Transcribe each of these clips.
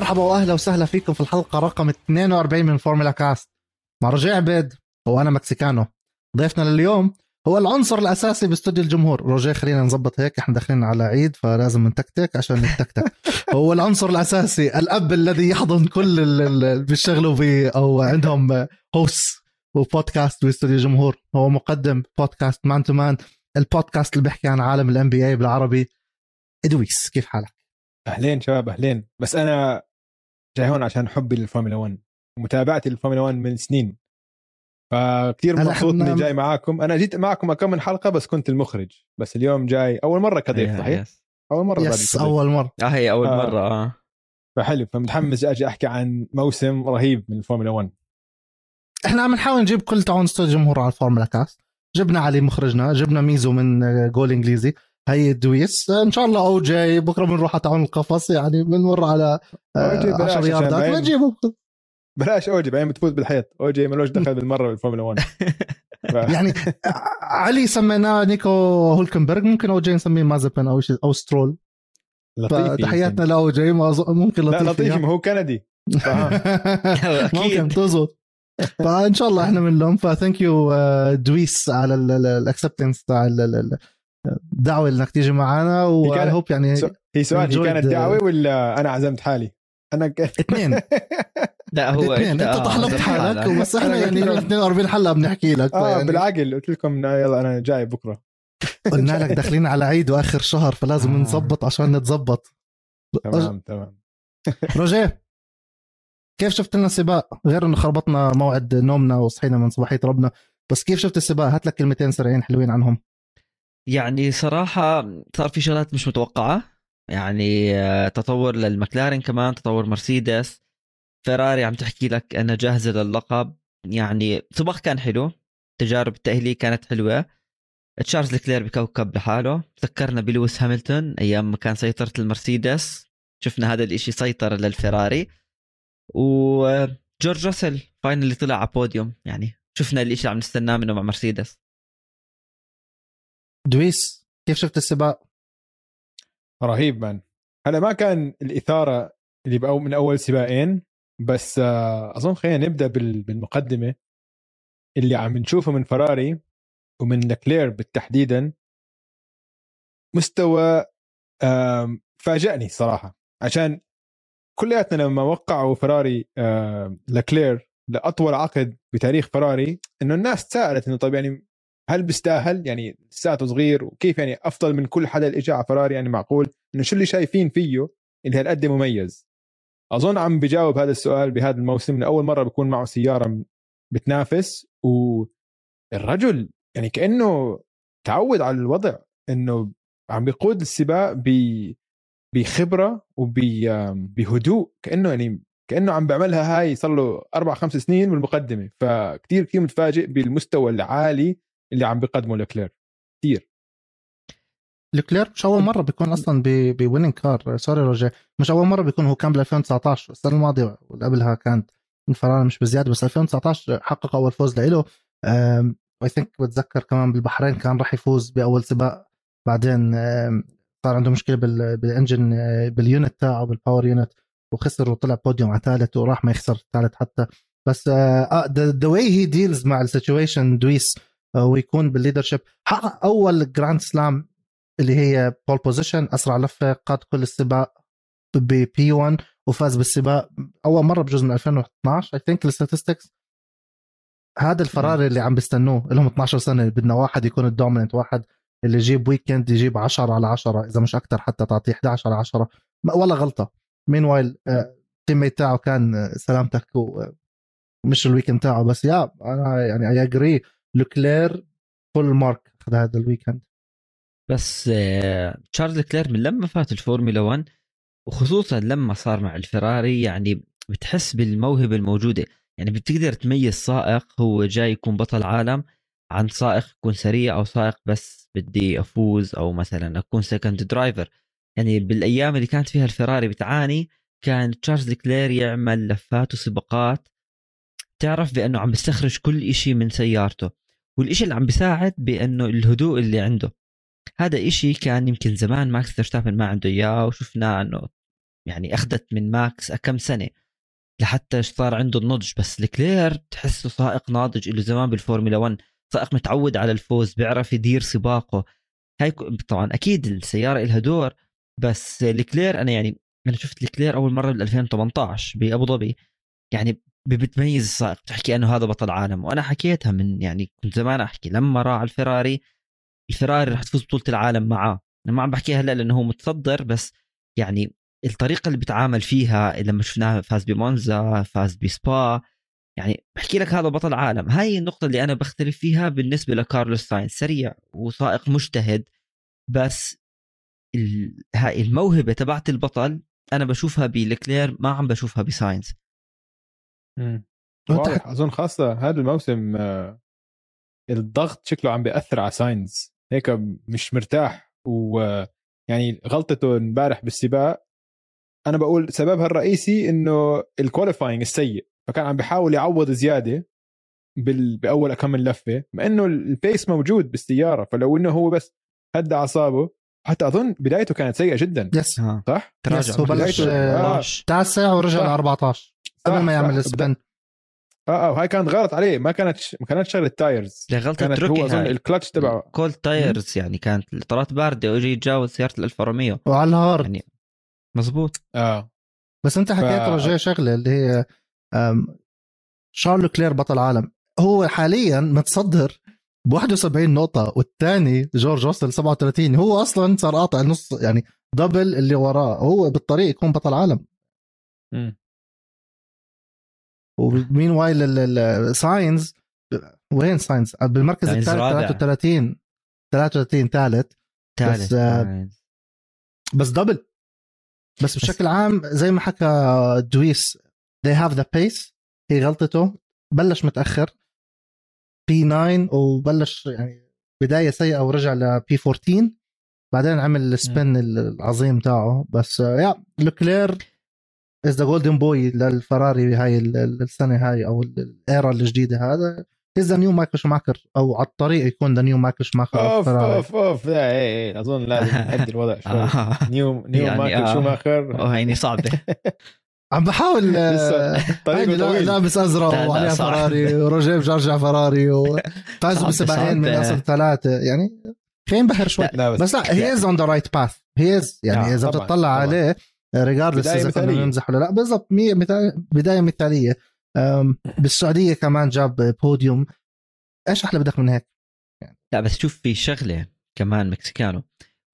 مرحبا واهلا وسهلا فيكم في الحلقة رقم 42 من Formula Cast مع رجاء عبيد وأنا مكسيكانو. ضيفنا لليوم هو العنصر الأساسي باستوديو الجمهور. روجيه خلينا نظبط هيك إحنا داخلين على عيد فلازم نتكتك عشان نتكتك. هو العنصر الأساسي الأب الذي يحضن كل اللي بيشتغلوا به أو عندهم host وبودكاست باستوديو الجمهور. هو مقدم بودكاست Man to Man البودكاست اللي بيحكي عن عالم ال NBA بالعربي. إدويس كيف حالك؟ أهلين شباب أهلين. بس أنا هون عشان حبي للفورمولا 1 ومتابعتي للفورمولا 1 من سنين. فكثير مبسوط إني جاي معاكم. أنا جيت معكم كم من حلقة بس كنت المخرج. بس اليوم جاي أول مرة كضيف صحيح؟ yes. أول مرة yes أول مرة. آه هي أول آه. مرة آه. فحلو فمتحمس أجي أحكي عن موسم رهيب من الفورمولا 1 إحنا عم نحاول نجيب كل تعاون استوديو جمهور على ال Formula Cast جبنا علي مخرجنا جبنا ميزو من جول إنجليزي. هي الدويس. إن شاء الله أو جاي بكرة بنروح على تعاون القفص يعني بنمر على 10 ياردات. بنجيبه. بلاش أوجي بعدين بتفوت بالحيط. أوجي ملوش دخل بالمرة بالفورمولا 1 يعني علي سميناه نيكو هولكنبرغ. ممكن أوجي نسميه مازبن أو شيء أو سترول. لطيف تحياتنا لاوجي ممكن لطيف لا لطيف ما هو كندي. ممكن تزبط فإن شاء الله إحنا منهم ف thank you دويس على ال acceptance تاع الدعوه إنك تيجي معنا و I hope يعني هي سؤال هي كانت دعوة ولا أنا عزمت حالي؟ الاثنين. لا هو الاثنين. إنت تحلبت حالك بس إحنا يعني 42 حلقة بنحكي لك. آه يعني بالعقل قلت لكم يلا أنا جاي بكرة. قلنا لك داخلين على عيد وآخر شهر فلازم آه. نظبط عشان نتظبط. تمام تمام. روجيه كيف شفت لنا السباق؟ غير إنه خربطنا موعد نومنا وصحينا من صباحية ربنا بس كيف شفت السباق؟ هات لك كلمتين سريعين حلوين عنهم. يعني صراحة صار في شغلات مش متوقعة. يعني آه، تطور للمكلارين كمان تطور مرسيدس. فيراري عم تحكي لك إنها جاهزة للقب يعني سباق كان حلو تجارب التأهيلية كانت حلوة. تشارلز لكلير بكوكب لحاله. ذكرنا بلويس هاملتون أيام ما كان سيطرة المرسيدس. شفنا هذا الإشي سيطرة للفراري وجورج راسل finally طلع على بوديوم يعني شفنا الإشي اللي عم نستناه منه مع مرسيدس. دويس كيف شفت السباق؟ رهيب man هلا ما كان الإثارة اللي من أول سباقين بس آه، أظن خلينا نبدأ بالمقدمة اللي عم نشوفه من فراري ومن لكلير بالتحديدا مستوى فاجأني صراحة عشان كلياتنا لما وقعوا فراري لكلير لأطول عقد بتاريخ فراري إنه الناس تساءلت إنه طيب يعني هل بيستاهل؟ يعني لساته صغير وكيف يعني أفضل من كل حدا اللي اجى على فراري؟ يعني معقول؟ إنه شو اللي شايفين فيه اللي هالقد مميز؟ أظن عم بجاوب هذا السؤال بهذا الموسم. لاول مرة بكون معه سيارة بتنافس والرجل يعني كأنه تعود على الوضع إنه عم بيقود السباق ب بخبرة وبهدوء كأنه يعني كأنه عم بيعملها هاي صار له أربع خمس سنين بالمقدمة. فكتير كثير متفاجئ بالمستوى العالي اللي عم بيقدمه لكلير. كثير لكلير مش أول مرة بيكون أصلا ب winning car sorry روجيه. مش أول مرة بيكون هو كان بال 2019 السنة الماضية واللي قبلها كانت فراري مش بزيادة بس 2019 حقق أول فوز له I think بتذكر كمان بالبحرين كان راح يفوز بأول سباق. بعدين صار عنده مشكلة بال engine بال unit تاعه بال power unit وخسر وطلع بوديوم على ثالث وراح ما يخسر ثالث حتى. بس the way he deals مع ال situation دويس آه، ويكون بال leadership. حقق أول grand slam اللي هي pole position أسرع لفة قاد كل السباق ب P1 وفاز بالسباق أول مرة بجوز من 2012 I think ال statistics هذا الفراري اللي عم بيستنوه لهم 12 سنة بدنا واحد يكون ال dominant واحد اللي يجيب weekend يجيب 10 على 10 إذا مش أكثر حتى تعطيه 11 على 10 ولا غلطة. meanwhile ال teammate تاعه كان سلامتك ومش ال weekend تاعه بس yeah أنا يعني I agree لوكلير full mark أخذ هذا ال weekend بس تشارلز آه، لكلير من لما فات الفورمولا 1 وخصوصا لما صار مع الفراري يعني بتحس بالموهبة الموجودة. يعني بتقدر تميز سائق هو جاي يكون بطل عالم عن سائق يكون سريع أو سائق بس بدي أفوز أو مثلا أكون second driver يعني بالأيام اللي كانت فيها الفراري بتعاني كان تشارلز لكلير يعمل لفات وسباقات. تعرف بأنه عم بيستخرج كل شيء من سيارته. والشيء اللي عم بيساعد بأنه الهدوء اللي عنده. هذا إشي كان يمكن زمان ماكس فيرستابن ما عنده إياه وشفناه إنه يعني أخذت من ماكس كم سنة لحتى صار عنده النضج بس لكلير تحسه سائق ناضج له زمان بالفورمولا 1 سائق متعود على الفوز بيعرف يدير سباقه. هاي طبعا أكيد السيارة لها دور بس لكلير أنا يعني أنا شفت لكلير أول مرة بال 2018 بأبو ظبي. يعني بتميز السائق بتحكي أنه هذا بطل عالم. وأنا حكيتها من يعني كنت زمان أحكي لما راح الفراري الفراري رح تفوز بطولة العالم معاه. أنا ما عم بحكيها هلأ لأنه هو متصدر بس يعني الطريقة اللي بتعامل فيها لما شفناه فاز بمونزا فاز بسبا يعني بحكي لك هذا بطل عالم. هاي النقطة اللي أنا بختلف فيها بالنسبة لكارلوس ساينز سريع وسائق مجتهد بس هاي الموهبة تبعت البطل أنا بشوفها بلكلير ما عم بشوفها بساينز واضح. أظن خاصة هذا الموسم آه، الضغط شكله عم بيأثر على ساينز. هيك مش مرتاح. ويعني غلطته امبارح بالسباق أنا بقول سببها الرئيسي إنه ال qualifying السيء. فكان عم بيحاول يعوض زيادة بال... بأول كم لفة مع إنه ال pace موجود بالسيارة. فلو إنه هو بس هدى أعصابه حتى أظن بدايته كانت سيئة جدا. yes. صح؟ تراجع بلش آه. تاسع ورجع ل 14 قبل ما يعمل ال spin آه آه وهي كانت غلط عليه ما كانت ما كانت شغلة tires غلطة كانت هو أظن الكلتش تبعه. cold tires يعني كانت الاطارات باردة واجى يتجاوز سيارة ال 1400 وعلى الهارد. يعني مزبوط آه. بس انت حكيت ف... رجاء شغلة اللي هي شارل لوكلير بطل عالم هو حاليا متصدر ب 71 نقطة والثاني جورج راسل 37 هو أصلا صار قاطع نص يعني double اللي وراه. هو بالطريق يكون بطل عالم. امم ومين while ساينز وين ساينز بالمركز الثالث 33 33 ثالث. ثالث بس, آه بس double بس بشكل عام زي ما حكى دويس they have the pace. هي غلطته. بلش متأخر. بي 9 وبلش يعني بداية سيئة ورجع لبي 14 بعدين عمل ال spin العظيم تاعه. بس yeah لوكلير is the golden boy للفراري هاي السنة هاي أو ال era الجديدة هذا. is the new مايكل شماكر أو على الطريق يكون the new مايكل شماكر أوف أوف أوف. لا إيه إيه. أظن لازم نهدي الوضع شوي. نيو نيو يعني مايكل آه. شوماخر يعني صعبة. عم بحاول طريقه لابس أزرق وعليها فراري وروجيه بجرجع فراري وفازوا بسباقين من أصل ثلاثة. يعني خلينا نبهر شوي. لا بس, بس لا هي از اون ذا رايت باث هي از يعني إذا بتطلع عليه ريجاردلس إذا كنا نمزح ولا لا. بالضبط بداية مثالية. بالسعودية كمان جاب بوديوم. إيش أحلى بدك من هيك؟ يعني. لا بس شوف في شغلة كمان مكسيكانو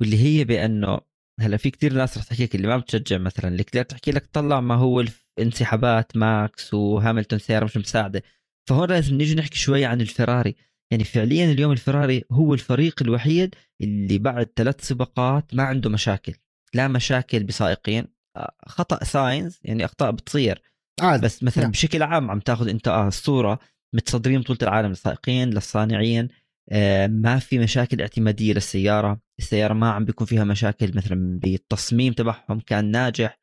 واللي هي بأنه هلأ في كثير ناس رح تحكيك اللي ما بتشجع مثلا لكلير تحكي لك طلع ما هو الانسحابات ماكس وهاملتون سيارة مش مساعدة. فهون لازم نيجي نحكي شوي عن الفراري. يعني فعليا اليوم الفراري هو الفريق الوحيد اللي بعد ثلاث سباقات ما عنده مشاكل. لا مشاكل بسائقين خطأ ساينز يعني أخطاء بتصير عادي. بس مثلا نعم. بشكل عام عم تاخذ أنت آه الصورة متصدرين بطولة العالم للسائقين للصانعين آه ما في مشاكل اعتمادية للسيارة السيارة ما عم بيكون فيها مشاكل مثلا بالتصميم تبعهم كان ناجح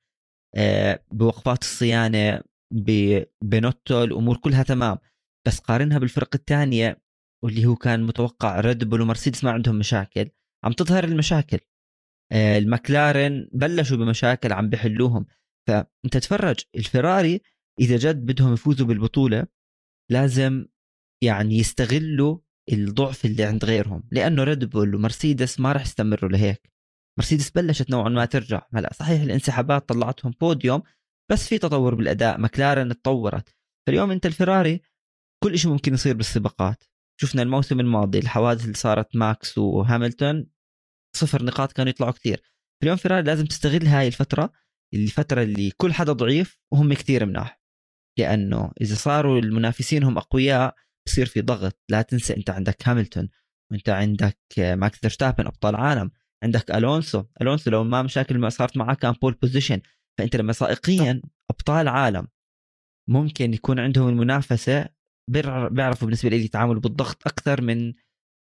آه بوقفات الصيانة بنوتو الأمور كلها تمام بس قارنها بالفرق الثانية واللي هو كان متوقع ريد بول ومرسيدس ما عندهم مشاكل عم تظهر المشاكل المكلارن بلشوا بمشاكل عم بحلوهم. فأنت تفرج الفراري إذا جد بدهم يفوزوا بالبطولة لازم يعني يستغلوا الضعف اللي عند غيرهم لأنه ريد بول ومرسيدس ما راح يستمروا لهيك. مرسيدس بلشت نوعا ما ترجع. هلا صحيح الانسحابات طلعتهم بوديوم بس في تطور بالأداء مكلارن تطورت. فاليوم أنت الفراري كل شيء ممكن يصير بالسباقات. شفنا الموسم الماضي الحوادث اللي صارت ماكس وهاملتون صفر نقاط كانوا يطلعوا كثير اليوم فيراري لازم تستغل هاي الفترة الفترة اللي كل حدا ضعيف وهم كثير مناح. لأنه إذا صاروا المنافسين هم أقوياء بصير في ضغط. لا تنسى أنت عندك هاملتون وأنت عندك ماكس فيرستابن أبطال عالم. عندك ألونسو. ألونسو لو ما مشاكل ما صارت معاه كان pole position فأنت لما سائقيا أبطال عالم ممكن يكون عندهم المنافسة بيعرفوا بالنسبة لي يتعاملوا بالضغط أكثر من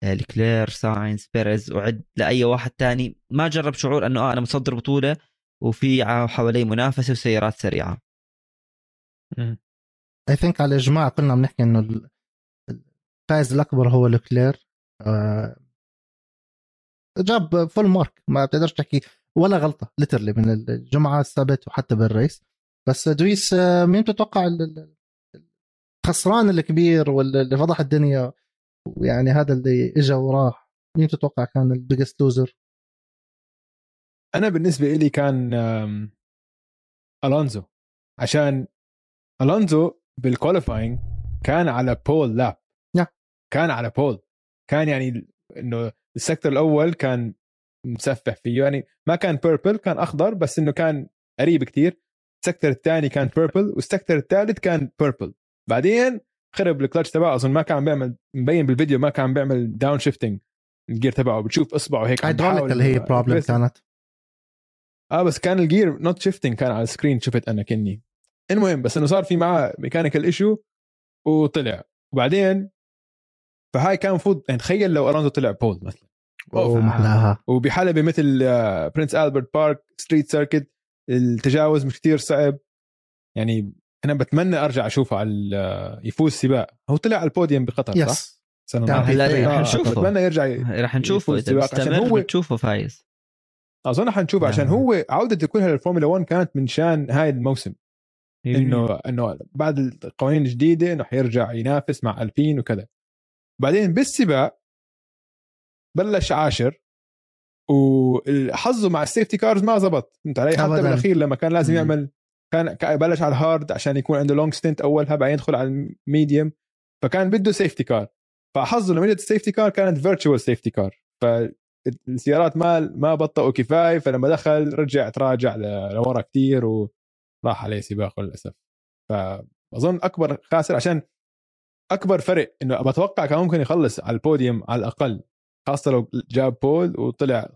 لكلير ساينس بيريز وعدي لأي واحد تاني. ما جرب شعور إنه آه أنا مصدر بطولة وفي حوالي منافسة وسيارات سريعة. I think على الاجماع كلنا بنحكي إنه الفائز الأكبر هو لكلير. آه، جاب full mark ما بتقدرش تحكي ولا غلطة literally من الجمعة السبت وحتى بال race. بس دويس آه، مين تتوقع الخسران الكبير واللي فضح الدنيا؟ ويعني هذا اللي اجى وراح مين تتوقع كان ال biggest loser؟ أنا بالنسبة لي كان ألونزو. عشان ألونزو بال qualifying كان على pole lap yeah. كان على pole كان يعني إنه ال sector الأول كان مسفح فيه. يعني ما كان purple كان أخضر بس إنه كان قريب كتير. ال sector الثاني كان purple وال sector الثالث كان purple بعدين خرب الكلتش تبعه أظن ما كان بيعمل مبين بالفيديو ما كان بيعمل downshifting ال gear تبعه بتشوف إصبعه هيك هيدروليك اللي هي problem كانت. آه بس كان ال gear not shifting كان على ال screen شفت أنا كني المهم بس إنه صار في معاه mechanical issue وطلع. وبعدين فهاي كان المفروض يعني تخيل لو الونزو طلع pole مثلا. أوه محلاها وبحلبة مثل برنس البرت بارك street circuit التجاوز مش كتير صعب. يعني أنا بتمنى أرجع أشوفه على يفوز سباق هو طلع على البوديوم بقطر yes. صح؟ سنة. هلا رح آه، نشوفه. بتمنى يرجع رح نشوفه إذا عشان هو- بتشوفه فايز أظن حنشوف عشان نعم. هو عودته كلها للفورمولا 1 كانت من شان هاي الموسم إنه إنه بعد القوانين الجديدة إنه حيرجع ينافس مع ألفين وكذا بعدين بالسباق بلش عاشر وحظه مع ال safety cars ما زبط فهمت علي حتى. بالأخير لما كان لازم. يعمل كان بلش على ال hard عشان يكون عنده long stint أولها بعدين يدخل على ال medium فكان بده safety car فحظه لما جت ال safety car كانت virtual safety car فالسيارات ما ما بطئوا كفاية فلما دخل رجع تراجع لورا كتير وراح عليه سباقه للأسف. فأظن أكبر خاسر عشان أكبر فرق إنه بتوقع كان ممكن يخلص على البوديوم على الأقل خاصة لو جاب pole وطلع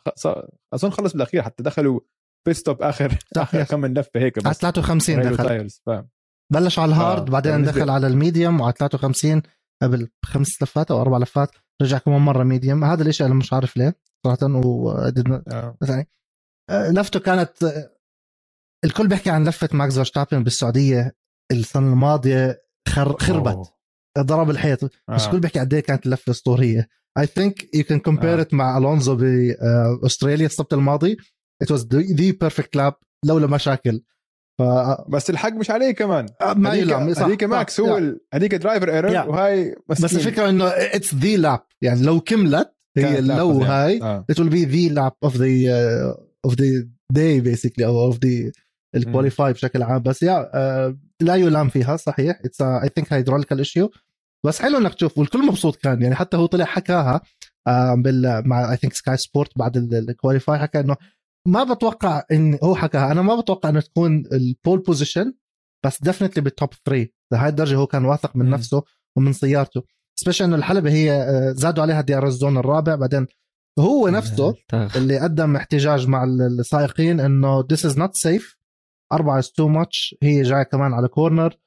أظن خلص بالأخير حتى دخلوا pit stop اخر آخر. كم لفة هيك على بس 53 غيروا دخل tyres ف... بلش على ال hard آه، بعدين دخل على ال medium وعلى 53 قبل خمس لفات أو أربع لفات رجع كمان مرة medium هذا الشيء أنا مش عارف ليه صراحة و آه. يعني آه، لفته كانت آه، الكل بيحكي عن لفة ماكس فيرستابن بالسعودية السنة الماضية خر... خربت أوه. ضرب الحيط بس آه. الكل بيحكي قد إيه كانت اللفة أسطورية I think you can compare مع ألونزو باستراليا السبت الماضي it was the perfect lap لولا مشاكل ف بس الحق مش عليه كمان ما هذيك- يلام ماكس. هو هذيك driver error. وهاي بس مسكين. الفكرة إنه it's the lap يعني لو كملت هي لو. هاي آه. will be the lap of the uh, of the day basically أو of the ال qualify بشكل عام بس yeah آه لا يلام فيها صحيح it's I think hydraulical issue بس حلو إنك تشوف والكل مبسوط كان يعني حتى هو طلع حكاها آه بال مع I think Sky Sport بعد ال qualify حكى إنه ما بتوقع إن هو حكاها. أنا ما بتوقع إنه تكون ال pole position بس definitely بال top 3 لهي الدرجة هو كان واثق من. نفسه ومن سيارته. special إنه الحلبة هي آه، زادوا عليها DRS zone الرابع. بعدين هو نفسه. اللي قدم احتجاج مع السائقين إنه this is not safe. أربعة is too much. هي جاية كمان على corner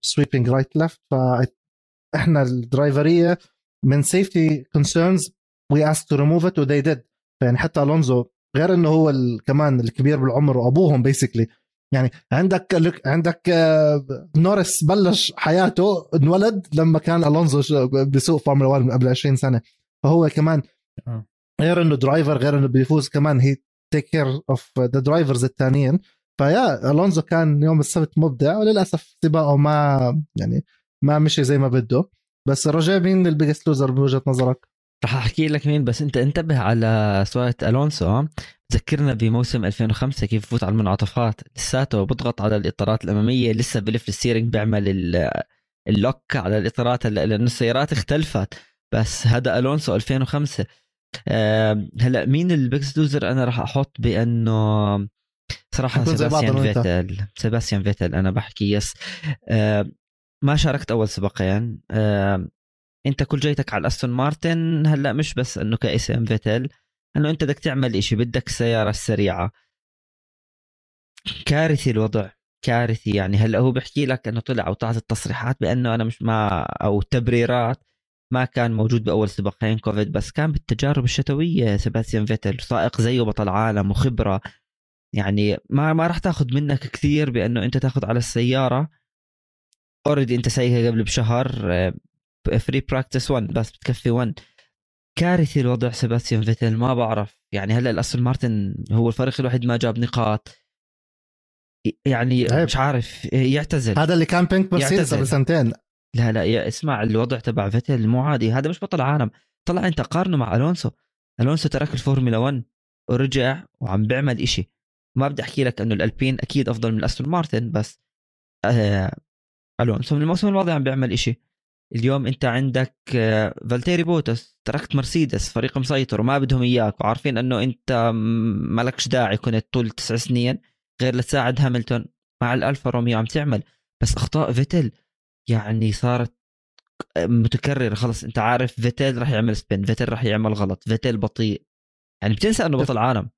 sweeping right left فاحنا ال drivers من safety concerns we asked to remove it و they did. يعني حتى ألونزو غير إنه هو كمان الكبير بالعمر وأبوهم basically يعني عندك عندك آه، نورس بلش حياته انولد لما كان ألونزو بسوق فورمولا 1 من قبل 20 سنة فهو كمان آه. غير إنه driver غير إنه بيفوز كمان he take care of the drivers الثانيين ف yeah ألونزو كان يوم السبت مبدع وللأسف سباقه ما يعني ما مشي زي ما بده بس رجاء مين ال biggest loser بوجهة نظرك؟ رح أحكي لك مين بس انت انتبه على سواقة ألونسو؟ ذكرنا بموسم 2005 كيف فوت على المنعطفات. لساته بضغط على الإطارات الأمامية لسه بلف الستيرنج بيعمل ال- ال lock على الإطارات لأنه السيارات اختلفت. بس هذا ألونسو 2005 آه، هلأ مين ال biggest loser أنا راح أحط بأنه صراحة سيباستيان. فيتل. سيباستيان فيتل أنا بحكي yes آه، ما شاركت أول سباقين. آه، انت كل جيتك على الاستون مارتن هلأ مش بس إنه كاسم فيتل إنه أنت بدك تعمل إشي بدك السياره السريعه كارثي الوضع كارثي. يعني هلأ هو بيحكي لك إنه طلع أو التصريحات بأنه أنا مش ما أو التبريرات ما كان موجود بأول سباقين كوفيد بس كان بالتجارب الشتوية سيباستيان فيتل. سائق زيه بطل عالم وخبرة. يعني ما ما راح تاخذ منك كثير بأنه أنت تاخذ على السيارة. already أنت سايقها قبل بشهر. free practice 1 بس بتكفي 1 كارثي الوضع سيباستيان فيتل ما بعرف. يعني هلأ الأستون مارتن هو الفريق الوحيد ما جاب نقاط. يعني عيب. مش عارف يعتزل. هذا اللي كان pink مرسيدس. قبل سنتين. لا لا يا اسمع الوضع تبع فيتل مو عادي. هذا مش بطل عالم طلع انت قارنه مع الونسو الونسو ترك الفورمولا 1 ورجع وعم بيعمل إشي. ما بدي أحكي لك إنه الألبين أكيد أفضل من الأستون مارتن بس آه الونسو من الموسم الماضي عم بيعمل إشي. اليوم انت عندك آه فالتيري بوتس تركت مرسيدس فريق مسيطر وما بدهم إياك وعارفين إنه انت مالكش داعي كنت طول تسع سنين غير لتساعد هاملتون مع الألفا روميو عم تعمل. بس أخطاء فيتل يعني صارت متكررة خلص. انت عارف فيتل راح يعمل spin فيتل راح يعمل غلط فيتل بطيء. يعني بتنسى إنه بطل عالم.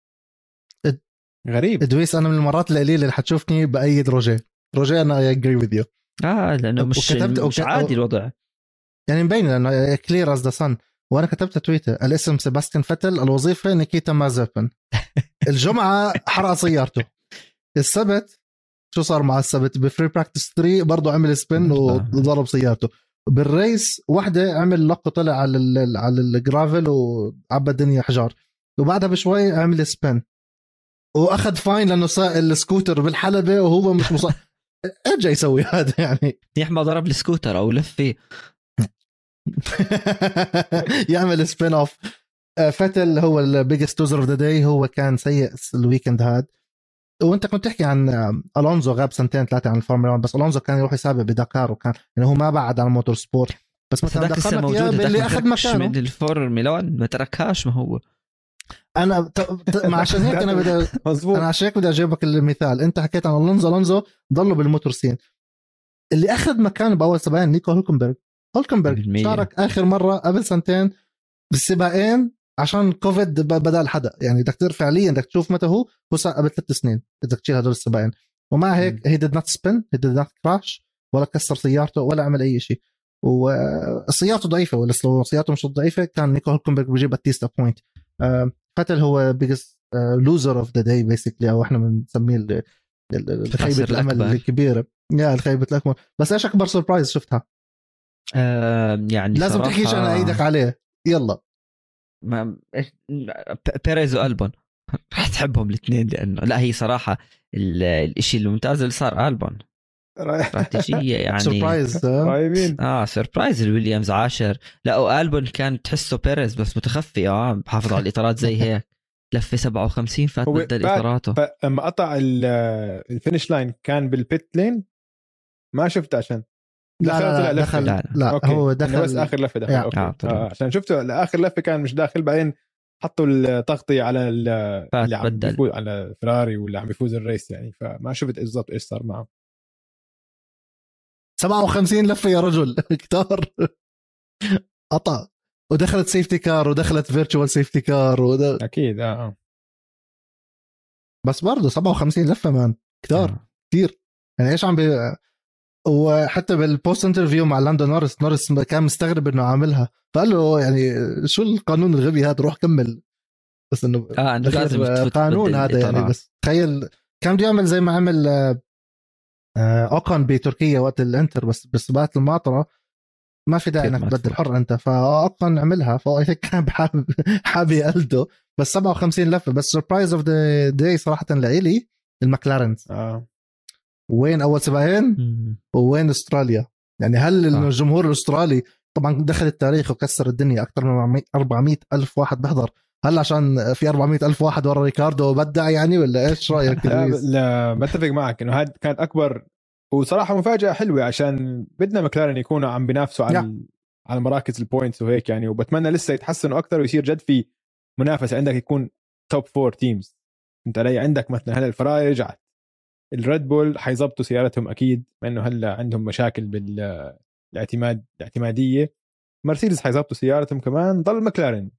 غريب. إدويس أنا من المرات القليلة اللي حتشوفني بأيد روجيه. روجيه أنا agree with you آه لأنه مش وكتبت- مش عادي الوضع. يعني مبين لأنه clear as the sun وأنا كتبت تويتر الاسم سيباستيان فتل الوظيفة نيكيتا مازبن الجمعة حرق سيارته. السبت شو صار مع السبت؟ ب free practice 3 برضه عمل spin وضرب سيارته. بال race واحدة عمل lock طلع على ال على ال gravel وعبى الدنيا حجار. وبعدها بشوي عمل spin وأخذ fine لأنه ساق السكوتر بالحلبة وهو مش مص... جاي يسوي هذا يعني؟ منيح ما ضرب السكوتر أو لف فيه. يعمل spin off فيتل هو ال biggest loser of the day هو كان سيء ال weekend هاد. وأنت كنت تحكي عن آه، ألونزو غاب سنتين ثلاثة عن الفورمولا 1 بس ألونزو كان يروح يسابق ب Dakar وكان يعني هو ما بعد عن ال motorsport. بس مثلا باللي ما أخذ مكانه. من الفورمولا 1 ما تركهاش ما هو. أنا ت... ت... ما عشان هيك أنا بدي مظبوط. أنا عشان هيك بدي أجيبك المثال. أنت حكيت عن ألونزو. ألونزو ضلوا بال motor scene. اللي أخذ مكانه بأول سباقين نيكو هولكنبرغ. هولكنبرغ. شارك آخر مرة قبل سنتين بالسباقين عشان كوفيد بدل حدا يعني بدك فعليا بدك تشوف متى هو. هو صار قبل ثلاث سنين. بدك تشيل هدول السباقين. ومع هيك هي did not spin he did not crash ولا كسر سيارته ولا عمل أي شيء. وسيارته ضعيفة ولا لو سيارته مش ضعيفة. كان نيكو هولكنبرغ بيجيب at least a point فيتل هو biggest loser of the day basically أو إحنا بنسميه خيبه الأمل. الكبيرة. يا الخيبة الأكبر. بس إيش أكبر surprise شفتها؟ آه يعني لازم صراحة تحكيش أنا إيدك عليه. يلا. ما ب- بيريز والبون رح تحبهم الاثنين لأنه لا هي صراحة ال- الإشي الممتاز اللي صار ألبون. استراتيجيه يعني. surprise آه. آه surprise الويليامز عاشر. لا وألبون كان تحسه بيريز بس متخفي. آه بحافظ على الإطارات زي هيك. لفة 57 فات بدل إطاراته. فلما قطع ال- ال finish line كان بال pit lane؟ ما شفت عشان. لا لا, لا. دخل. لا، لا, لا. لا أوكي. هو إنه دخل. بس آخر لفة دخل. yeah. okay. آه،. آه عشان شفته. لاخر لفة كان مش داخل بعدين حطوا التغطية على اللي عم بدل. على فراري واللي عم بيفوز ال race يعني. فما شفت بالضبط إيش صار معه. 57 لفة يا رجل. كتار قطع ودخلت safety car ودخلت virtual safety car ود... أكيد آه آه. بس برضه 57 لفة man كتار آه. كثير يعني إيش عم بي... وحتى بال post interview مع لاندو نورس نورس كان مستغرب إنه عاملها. فقال له يعني شو القانون الغبي هذا؟ روح كمل. بس إنه آه انه غير لازم قانون هذا يعني. بس تخيل كان بده يعمل زي ما عمل آه، آه، بتركيا وقت ال inter بس بسباقات الماطره ما في داعي إنك تبدل. حر أنت. فاوكون عملها فهو هيك كان حابب حابب يقلده بس 57 لفة. بس surprise of the day صراحة لإلي المكلارنز. آه. وين أول سباقين مم. ووين أستراليا؟ يعني هل آه. الجمهور الأسترالي طبعا دخل التاريخ وكسر الدنيا أكثر من 400 ألف واحد بيحضر هل عشان في 400 ألف واحد ورا ريكاردو وبدع يعني ولا إيش رأيك لا, بتفق معك إنه هذه كانت أكبر وصراحة مفاجأة حلوة عشان بدنا مكلارن يكونوا عم بينافسوا على. ال- على مراكز ال points وهيك يعني وبتمنى لسه يتحسنوا أكثر ويصير جد في منافسة عندك يكون top four teams انت علي؟ عندك مثلا هلا الفراري رجعت الريد بول حيظبطوا سيارتهم أكيد مع إنه هلا عندهم مشاكل بالاعتماد الاعتمادية. مرسيدس حيظبطوا سيارتهم كمان ضل مكلارن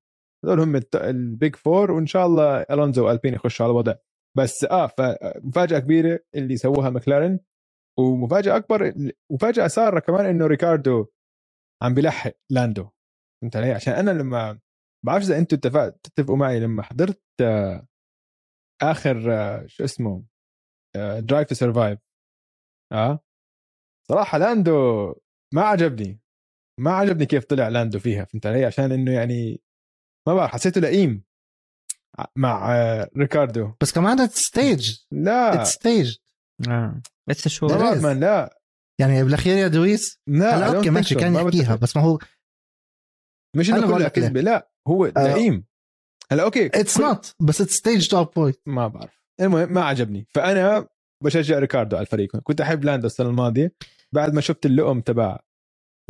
هذول هم ال big four وإن شاء الله ألونزو والبين يخشوا على الوضع. بس آه فمفاجاه كبيرة اللي سووها مكلارن ومفاجأة أكبر مفاجأة سارة كمان إنه ريكاردو عم بلحق لاندو. فهمت علي؟ عشان أنا لما بعرفش إذا أنتم تتفقوا معي لما حضرت آه، آخر آه، شو اسمه Drive to Survive آه. صراحة لاندو ما عجبني. ما عجبني كيف طلع لاندو فيها فهمت علي؟ عشان إنه يعني ما بعرف حسيته لئيم. مع آه، ريكاردو. بس كمان ستيج لا. ستيج آه. اتس شو. مان لا. يعني بالأخير يا دويس لا هلا okay ماشي. كان يحكيها. بس ما هو مش أنا انه بقول كلها. كذبه لا هو آه. لئيم. هلا okay it's not بس it's staged to a point ما بعرف. المهم ما عجبني. فأنا بشجع ريكاردو على الفريق. كنت أحب لاندو السنة الماضية. بعد ما شفت اللؤم تبع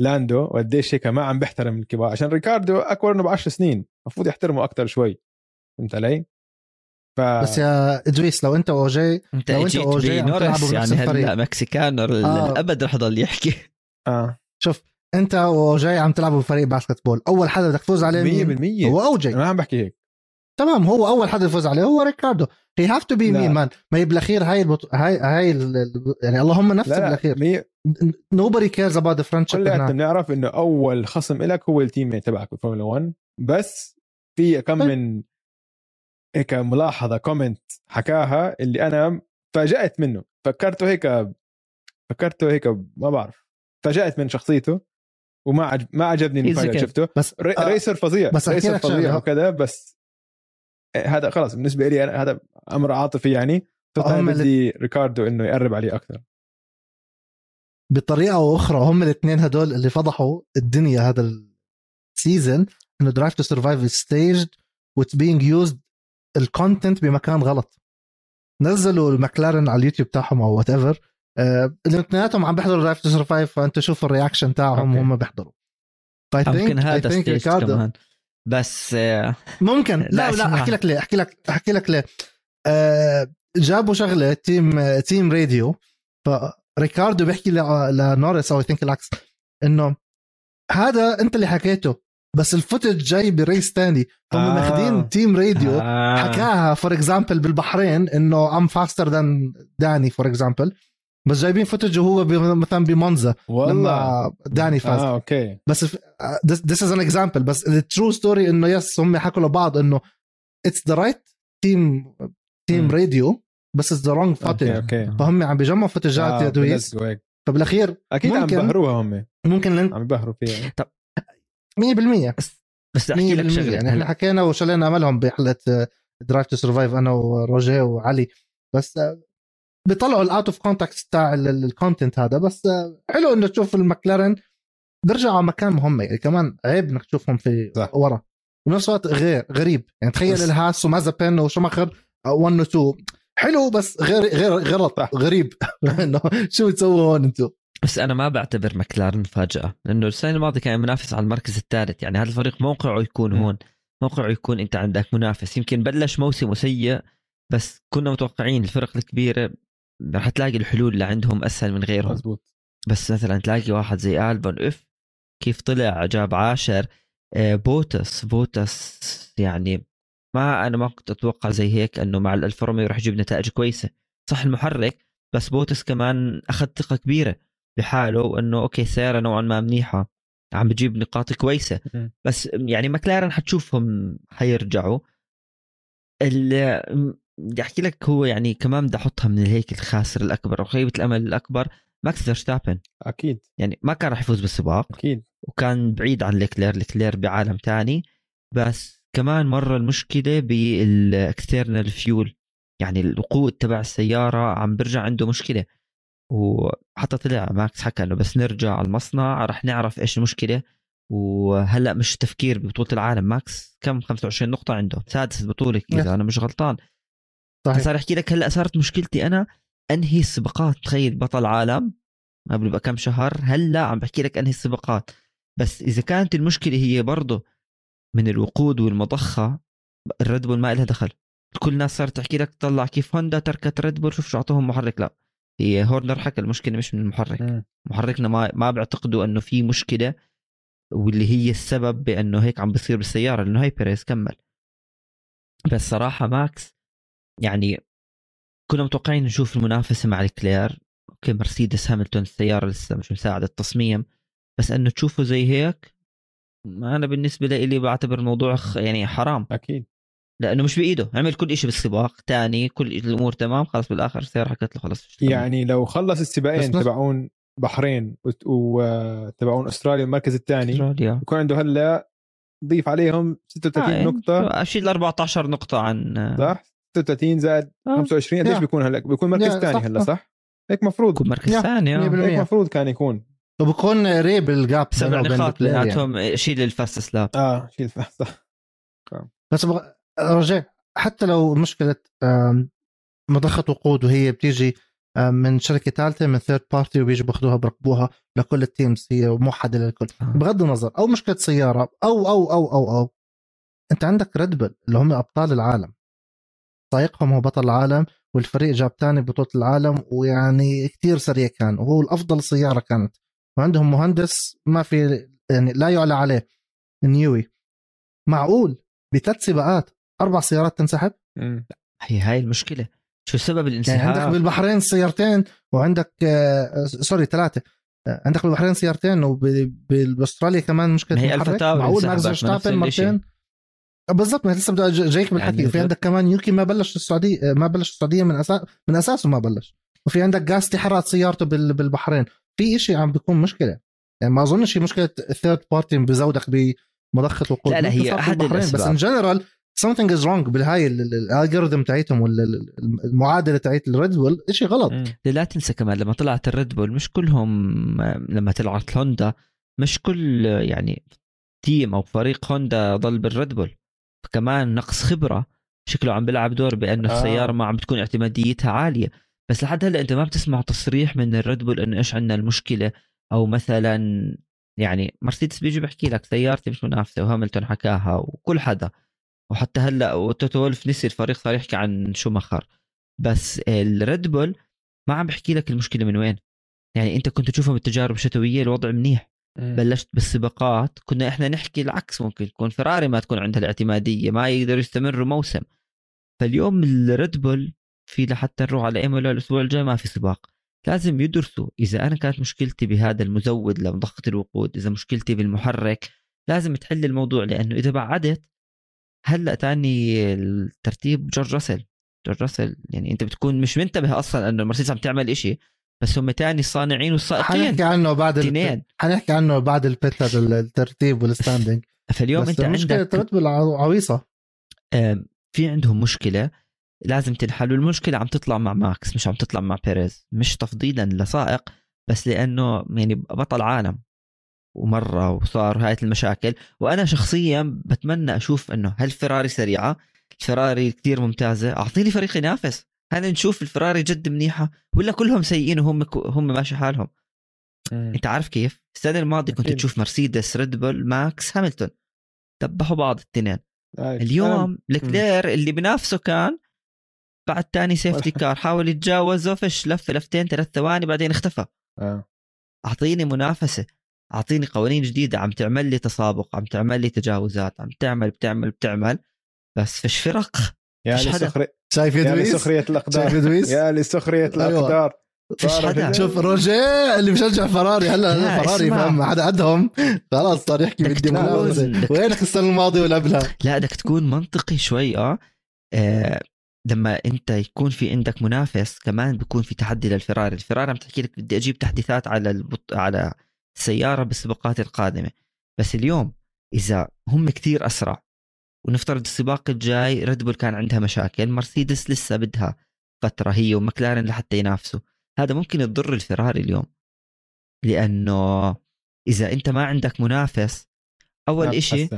لاندو وقديش هيك ما عم بيحترم الكبار. عشان ريكاردو أكبر منه ب 10 سنين المفروض يحترمه أكثر شوي. فهمت علي؟ ف بس يا إدريس لو أنت واوجي أنت لو بنورس بنفس يعني. هلا مكسيكانو آه. للابد رح يضل يحكي. آه. شوف أنت واوجي عم تلعبوا بفريق basketball أول حدا بدك تفوز عليه مين؟ 100% هو اوجي أنا ما عم بحكي هيك. تمام هو أول حدا يفوز عليه هو ريكاردو he have to be. مين man ما هي بالاخير هاي البط... هاي هاي ال... يعني اللهم لا بالاخير مية- nobody cares about the friendship هناك. بنعرف إنه أول خصم لك هو ال teammate تبعك بالفورمولا 1 بس في كم طيب. من هيك ملاحظة comment حكاها اللي أنا فاجأت منه فكرته هيك فكرته هيك ما بعرف فاجأت من شخصيته وما عجب ما عجبني اللي. شفته بس ra... آه، racer فظيع بس racer فظيع. وكذا بس هذا خلاص بالنسبة لي أنا هذا أمر عاطفي يعني. صرت هم أنا اللي- بدي ريكاردو إنه يقرب عليه أكثر. بطريقة أو أخرى هم الاثنين هدول اللي فضحوا الدنيا هذا ال season إنه Drive to Survive staged و it's being used ال content بمكان غلط. نزلوا المكلارن على اليوتيوب تاعهم أو whatever الاثنيناتهم عم بيحضروا Drive to Survive فأنت شوف ال reaction تاعهم. وهم بيحضروا. ف I يمكن think I ريكاردو كمان. بس ممكن لا، لا لا. أحكي لك ليه أحكي لك أحكي لك ليه آه جابوا شغلة team team radio ريكاردو بيحكي ل- لنوريس أو I think العكس إنه هذا أنت اللي حكيته بس ال footage جاي بريس تاني هم. آه. ماخذين team radio آه، حكاها for example بالبحرين إنه I'm faster than داني for example بس جايبين footage وهو ب- مثلا بمونزا والله. لما داني فاز. آه okay. بس this is an example بس ال true story إنه yes هم حكوا لبعض إنه it's the right team team. radio بس it's the wrong footage okay فهم عم بيجمعوا footageات آه، يا دويس. فبالاخير أكيد عم ممكن- بهروها هم. ممكن لن... عم يبهروا فيها. 100% بس أحكي لك 100% شغلة. يعني إحنا حكينا وشلينا أملهم بحلقة درايف تو سرفايف أنا وروجيه وعلي. بس آه، بيطلعوا ال out of context تاع ال content هذا بس آه، حلو إنه تشوف المكلارن بيرجعوا على مكان مهم يعني كمان عيب إنك تشوفهم في صح. ورا وبنفس الوقت غير غريب يعني تخيل الهاس ومازابين وشوماخر 1 و 2 حلو بس غير غير غلط. غريب إنه شو بتسووا هون أنتم بس أنا ما بعتبر مكلارن مفاجأة لأنه السنة الماضية كان منافس على المركز الثالث يعني هذا الفريق موقعه يكون. هون موقعه يكون أنت عندك منافس يمكن بلش موسمه سيء بس كنا متوقعين الفرق الكبيرة رح تلاقي الحلول اللي عندهم أسهل من غيرهم. مزبوط. بس مثلا تلاقي واحد زي ال P1 إف كيف طلع جاب عاشر آه، بوتس. بوتس يعني ما أنا ما كنت أتوقع زي هيك إنه مع الالفا روميو راح يجيب نتائج كويسة. صح المحرك بس بوتس كمان أخذ ثقة كبيرة بحاله وانه okay السياره نوعا ما منيحة عم بجيب نقاط كويسة. بس يعني مكلارن حتشوفهم حيرجعوا. بدي أحكي لك هو يعني كمان بدي أحطها من هيك الخاسر الأكبر أو خيبة الأمل الأكبر ماكس فيرستابن. أكيد. يعني ما كان راح يفوز بالسباق أكيد. وكان بعيد عن ليكلير ليكلير بعالم تاني بس كمان مرة المشكلة بال external fuel يعني الوقود تبع السيارة عم برجع عنده مشكلة. وحتى طلع ماكس حكى إنه بس نرجع على المصنع رح نعرف إيش المشكلة. وهلأ مش تفكير ببطولة العالم ماكس كم؟ 25 نقطة عنده سادس yes. إذا أنا مش غلطان. صحيح. صار أحكي لك هلأ صارت مشكلتي أنا أنهي السباقات. تخيل بطل عالم قبل بقى كم شهر هلأ عم بحكي لك أنهي السباقات. بس إذا كانت المشكلة هي برضه من الوقود والمضخة الريد بول ما لها دخل. كل الناس صارت تحكي لك طلع كيف هوندا تركت ريد بول شوف شو أعطوهم محرك. لا هي هورنر حكى المشكلة مش من المحرك. محركنا ما ما بيعتقدوا إنه في مشكلة واللي هي السبب بأنه هيك عم بصير بالسيارة لأنه هاي بيريز كمل. بس صراحة ماكس يعني كنا متوقعين نشوف المنافسة مع لكلير. okay مرسيدس هاملتون السيارة لسه مش مساعد التصميم. بس إنه تشوفه زي هيك ما أنا بالنسبة لي بعتبر الموضوع يعني حرام. أكيد. لأنه مش بإيده عمل كل شيء بالسباق تاني كل الأمور تمام خلاص بالآخر السيارة حكت له خلاص يعني لو خلص السباقين تبعون بحرين وت- وتبعون أستراليا المركز الثاني أستراليا. يكون عنده هلأ ضيف عليهم 36 آه، نقطة. أشيل 14 نقطة عن صح؟ 36 زائد آه. 25 قديش يا. بيكون هلا بيكون مركز ثاني هلا صح. هيك مفروض يكون مركز ثاني آه. 100%. هيك مفروض كان يكون وبكون قريب ال gap سبع نقاط. بيناتهم شيل ال fastest lap آه شيل صح بس بغ... رجاء حتى لو مشكلة مضخة وقود وهي بتيجي من شركة ثالثة من third party وبيجوا باخذوها بركبوها لكل ال teams هي موحده للكل آه. بغض النظر أو مشكلة سيارة أو أو أو أو أو أنت عندك ريد بول اللي هم أبطال العالم سائقهم هو بطل العالم والفريق جاب ثاني بطولة العالم ويعني كتير سريع كان وهو الأفضل سيارة كانت. وعندهم مهندس ما في يعني لا يعلى عليه نيوي. معقول؟ بثلاث سباقات. أربع سيارات تنسحب؟ مم. هي هاي المشكلة. شو سبب يعني الانسحاب؟ عندك بالبحرين سيارتين وعندك آه sorry ثلاثة. آه، عندك بالبحرين سيارتين وباستراليا كمان مشكلة ما هي تاوري معقول ماكس فيرستابن. مرتين؟ آه، بالضبط ما لسه جايك بالحكي. يعني وفي عندك كمان يوكي ما بلش السعودية آه، ما بلش السعودية من أساس من أساسه ما بلش. وفي عندك جاسلي حرقت سيارته بال- بالبحرين. في إشي عم بيكون مشكلة. يعني ما أظنش هي مشكلة third party بزودك بمضخه وقود. لا، لا، هي أحد بالبحرين، بس. in general something is wrong بالهاي ال algorithm تاعتهم ولا ال- ال- المعادلة تاعت الريد بول شيء غلط. لا تنسى كمان لما طلعت الريد بول مش كلهم آه، لما طلعت هوندا مش كل آه، يعني تيم أو فريق هوندا ضل بالريد بول فكمان نقص خبرة شكله عم بيلعب دور بأنه آه. السيارة ما عم بتكون اعتماديتها عالية. بس لحد هلأ أنت ما بتسمع تصريح من الريد بول إنه إيش عندنا المشكلة؟ أو مثلا يعني مرسيدس بيجي بحكي لك سيارتي مش منافسة وهاملتون حكاها وكل حدا. وحتى هلأ وتوتو وولف نسي الفريق صار يحكي عن شوماخر بس الريد بول ما عم بحكي لك المشكلة من وين. يعني أنت كنت تشوفها بالتجارب الشتوية الوضع منيح. بلشت بالسباقات كنا إحنا نحكي العكس ممكن تكون فيراري ما تكون عندها الاعتمادية ما يقدروا يستمروا موسم. فاليوم الريد بول في لحتى نروح على ايمولا الأسبوع الجاي ما في سباق. لازم يدرسوا إذا أنا كانت مشكلتي بهذا المزود لمضخه الوقود إذا مشكلتي بالمحرك لازم تحل الموضوع لأنه إذا بعدت هلأ تاني الترتيب جورج راسل. جورج راسل يعني أنت بتكون مش منتبه أصلا إنه المرسيدس عم تعمل إشي. بس هم تاني الصانعين والسائقين. حنحكي عنه بعد حنحكي عنه بعد البيت الترتيب وال standing فاليوم أنت عندك بول عويصه في عندهم مشكلة لازم تنحل والمشكلة عم تطلع مع ماكس مش عم تطلع مع بيريز. مش تفضيلا لسائق بس لأنه يعني بطل عالم. ومرة وصار هاي المشاكل. وأنا شخصيا بتمنى أشوف إنه هل فيراري سريعة؟ الفيراري كثير ممتازة. أعطيني فريق ينافس. هل نشوف الفيراري جد منيحة ولا كلهم سيئين وهم هم ماشي حالهم مم. أنت عارف كيف السنة الماضية كنت. تشوف مرسيدس ريد بول ماكس هاملتون دبحوا بعض الاثنين هاي. اليوم لكلير اللي بنافسه كان بعد تاني safety car حاول يتجاوزه فش لفه لفتين ثلاث ثواني بعدين اختفى آه. أعطيني منافسة أعطيني قوانين جديدة عم تعمل لي تسابق عم تعمل لي تجاوزات عم تعمل بتعمل بتعمل بس فيش فرق يا. لسخرية شايف يا ادويس لسخرية شايف الاقدار ادويس يا لسخرية أيوة. الأقدار. فيش حدا. شوف روجيه اللي بشجع فراري. هلا لا، هلا فراري. فاهم؟ حدا قدهم خلاص صار يحكي بدي وينك السنة الماضية ولا قبلها؟ لا بدك تكون منطقي شوي آه. آه، لما أنت يكون في عندك منافس كمان بيكون في تحدي للفراري. الفراري عم تحكي لك بدي أجيب تحديثات على البط... على السيارة بالسباقات القادمة. بس اليوم إذا هم كتير أسرع ونفترض السباق الجاي ريد بول كان عندها مشاكل مرسيدس لسه بدها فترة هي ومكلارن لحتى ينافسوا. هذا ممكن يضر الفراري اليوم. لأنه إذا أنت ما عندك منافس نعم، إشي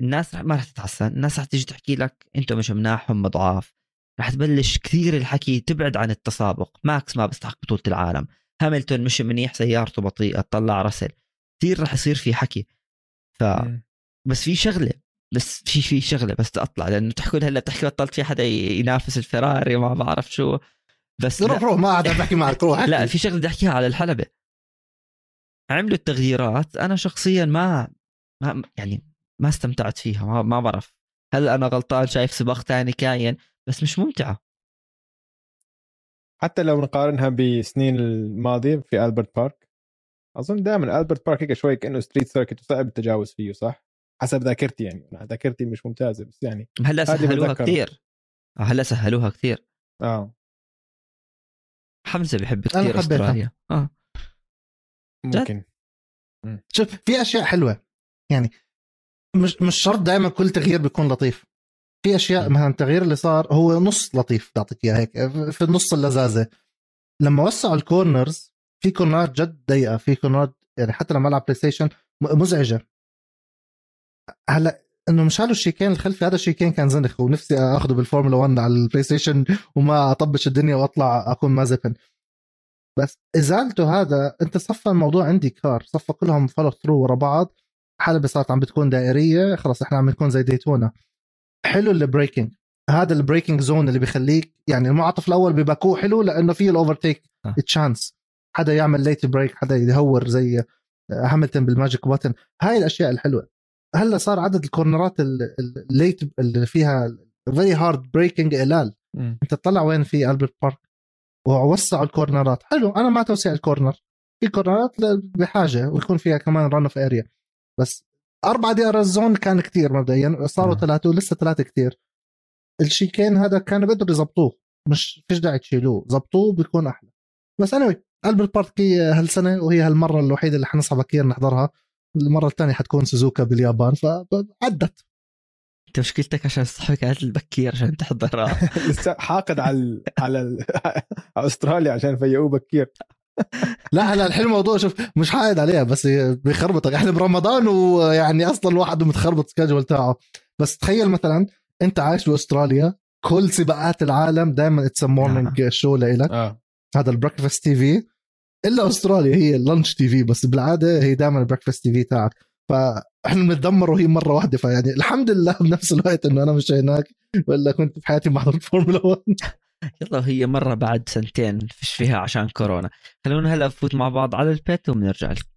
الناس ما رح تتحسن. الناس رح تيجي تحكي لك أنتم مش مناح هم ضعاف رح تبلش كثير الحكي تبعد عن التسابق. ماكس ما بيستحق بطولة العالم. هاملتون مش منيح سيارته بطيئة طلع رسل كثير رح يصير في حكي. ف. بس في شغلة. بس في في شغلة بس تطلع لأنه تحكوا لي هلأ بتحكي بطلت في حدا ينافس الفراري ما بعرف شو. بس روح لا, روح ما عاد بحكي معك روح لا. في شغلة بدي أحكيها على الحلبة. عملوا التغييرات أنا شخصيا ما, ما يعني ما استمتعت فيها ما, ما بعرف. هل أنا غلطان شايف سباق ثاني كاين بس مش ممتعة. حتى لو نقارنها بسنين الماضية في ألبرت بارك أظن دائما ألبرت بارك هيك شوي كأنه street circuit وصعب التجاوز فيه صح؟ حسب ذاكرتي يعني. أنا ذاكرتي مش ممتازة بس يعني هلا سهلوها. كثير هلا سهلوها كثير آه. حمزة بحب أنا كثير. أستراليا. آه. ممكن. شوف في أشياء حلوة. يعني مش مش شرط دائما كل تغيير بيكون لطيف. في أشياء مثلا التغيير اللي صار هو نص لطيف بعطيك اياه هيك في النص اللذاذة. لما وسعوا ال corners في corner ات جد ضيقة في corner ات يعني حتى لما العب بلاي ستيشن مزعجة. هلا إنه مشالوا ال chicane الخلفي؟ هذا ال chicane كان زنخ ونفسي اخذه بالفورمولا 1 على البلاي ستيشن وما أطبش الدنيا وأطلع أكون مازيبن بس ازالته هذا أنت صفى الموضوع عندي صار صفى كلهم follow through ورا بعض. حلبة صارت عم بتكون دائرية خلص إحنا عم نكون زي ديتونا. حلو ال braking هذا ال braking zone اللي بيخليك يعني المنعطف الأول بيبقى حلو لأنه فيه ال overtake chance حدا يعمل late brake حدا يهور زي هاملتون بال magic button هاي الأشياء الحلوة. هلا صار عدد الكورنرات الليت اللي فيها very hard braking قلال أنت تطلع وين في البرت بارك ووسعوا ال corner ات. حلو أنا مع توسيع ال corner. في corner ات بحاجة ويكون فيها كمان run off area بس اربعه DRS zone كان كثير مبدئيا صاروا ثلاثة ولسه ثلاثة كثير ال chicane هذا كانوا بدهم يظبطوه مش فيش داعي تشيلوه ظبطوه بيكون أحلى. بس أنا قلب البارك هالسنة وهي هالمرة الوحيدة اللي حنصحى بكير نحضرها. المرة الثانية حتكون سوزوكا باليابان فعدت أنت مشكلتك عشان صحيك قالت البكير عشان تحضرها لسه حاقد على على أستراليا عشان فيقوه بكير. لا لا الحين الموضوع شوف مش حاقد عليها بس بيخربطك إحنا برمضان ويعني أصلا الواحد متخربط سكاجول تاعه. بس تخيل مثلا أنت عايش بأستراليا كل سباقات العالم دائما it's morning show لإلك. آه. هذا ال breakfast TV. إلا أستراليا هي ال lunch TV بس بالعادة هي دائما ال breakfast TV تاعك. فإحنا بنتذمر وهي مرة واحدة فيعني الحمد لله بنفس الوقت إنه أنا مش هناك ولا كنت في حياتي ما فورمولا 1 يلا هي مرة بعد سنتين فيش فيها عشان كورونا. خلونا هلأ نفوت مع بعض على البيت وبنرجع لكم.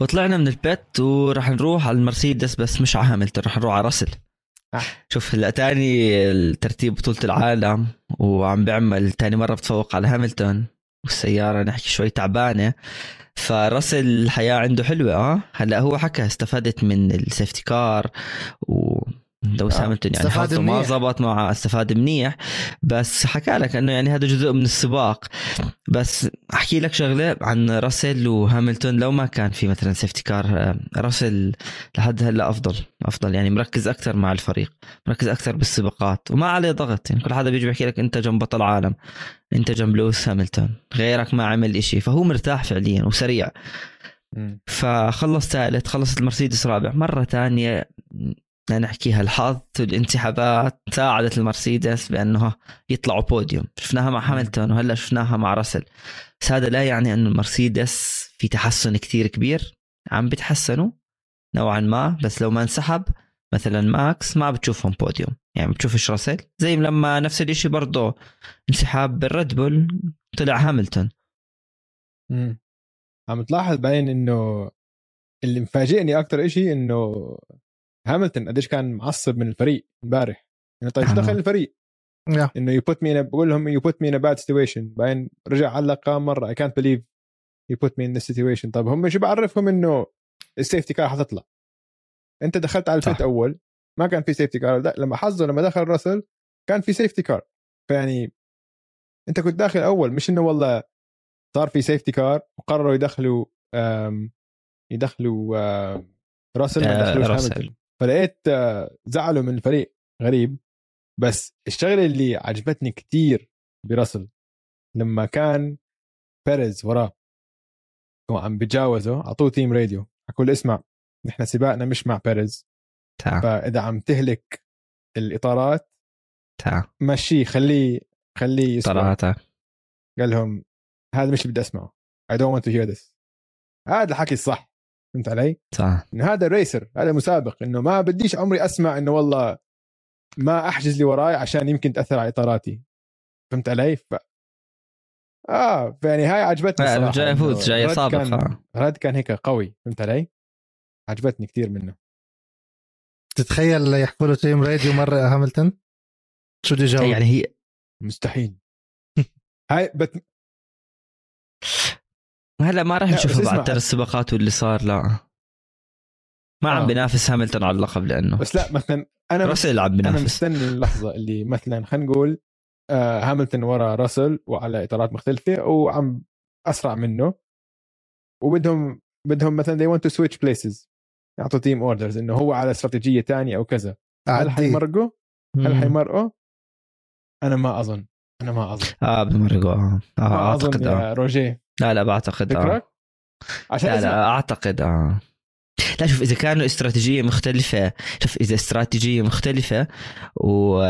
وطلعنا من البيت وراح نروح على المرسيدس بس مش على هاملتون راح نروح على راسل. آه. شوف هلا تاني الترتيب بطولة العالم وعم بيعمل تاني مرة بتفوق على هاملتون والسيارة نحكي شوي تعبانة. فراسل الحياة عنده حلوة آه؟ هلا هو حكى استفادت من ال safety car و لويس آه. هاملتون يعني حظه ما زبط معه استفاد منيح. بس حكى لك إنه يعني هذا جزء من السباق. بس أحكي لك شغلة عن راسل وهاملتون. لو ما كان في مثلا سيفتي كار آه، راسل لحد هلأ أفضل أفضل. يعني مركز أكثر مع الفريق مركز أكثر بالسباقات وما عليه ضغط. يعني كل حدا بيجي بيحكي لك أنت جنب بطل عالم أنت جنب لويس هاملتون. غيرك ما عمل إشي فهو مرتاح فعليا وسريع. فخلص ثالث خلصت المرسيدس رابع. مرة ثانية نحكيها. الحظ والانسحابات ساعدت المرسيدس بأنه يطلعوا بوديوم. شفناها مع هاملتون وهلأ شفناها مع راسل. بس هذا لا يعني أنه المرسيدس في تحسن كتير كبير. عم بيتحسنوا نوعا ما بس لو ما انسحب مثلا ماكس ما بتشوفهم بوديوم. يعني بتشوفش راسل. زي لما نفس الإشي برضه انسحاب بالريد بول طلع هاملتون. امم عم تلاحظ بعدين إنه اللي مفاجئني أكثر إشي إنه هاملتون قديش كان معصب من الفريق امبارح. انه طيب دخل الفريق؟ yeah. إنه you put me بقول لهم you put me in bad situation بعدين رجع علق كم مرة اي كانت بليف يو بوت مي ان سيتويشن طيب هم شو بعرفهم إنه ال safety car حتطلع؟ أنت دخلت على ال pit أول ما كان في safety car لا لما حظه لما دخل راسل كان في safety car فيعني أنت كنت داخل أول مش إنه والله صار في safety car وقرروا يدخلوا يدخلوا راسل ما آه، دخلوش فلقيت آه، زعلوا من الفريق غريب. بس الشغلة اللي عجبتني كتير براسل لما كان بيريز وراه وعم بتجاوزه أعطوه team radio حكوا له اسمع نحن سباقنا مش مع بيريز. تعال. فإذا عم تهلك الإطارات تعال مشيه خليه خليه يسمع قال لهم هذا مش اللي بدي أسمعه. Don't want to hear this. هذا الحكي الصح. فهمت علي؟ صح انه هذا ريسر هذا مسابق إنه ما بديش عمري أسمع إنه والله ما أحجز لي وراي عشان يمكن تأثر على إطاراتي فهمت علي؟ ف... آه يعني هاي عجبتني صراحة جاي يفوز جاي سابق كان... آه. رد كان هيك قوي فهمت علي؟ عجبتني كثير منه تتخيل يحكوا له تيم راديو مرة هاملتون شو بده يجاوب يعني هي مستحيل هاي بت... هلا ما راح نشوفه بعد ترى السباقات واللي صار لا. ما عم آه. بينافس هاملتون على اللقب لأنه. بس لا مثلا أنا راسل عم بينافس. أنا مستني اللحظة اللي مثلا خلينا نقول آه هاملتون ورا راسل وعلى إطارات مختلفة وعم أسرع منه. وبدهم بدهم مثلا they want to switch places. يعطوا team orders إنه هو على استراتيجية تانية أو كذا. هل حيمرقوا؟ هل حيمرقوا؟ أنا ما أظن. أنا ما أظن. آه بمرقوا. آه, آه أعتقد آه. روجيه. لا لا بعتقد آه. عشان لا لا أعتقد آه. لا شوف إذا كانوا استراتيجية مختلفة شوف إذا استراتيجية مختلفة و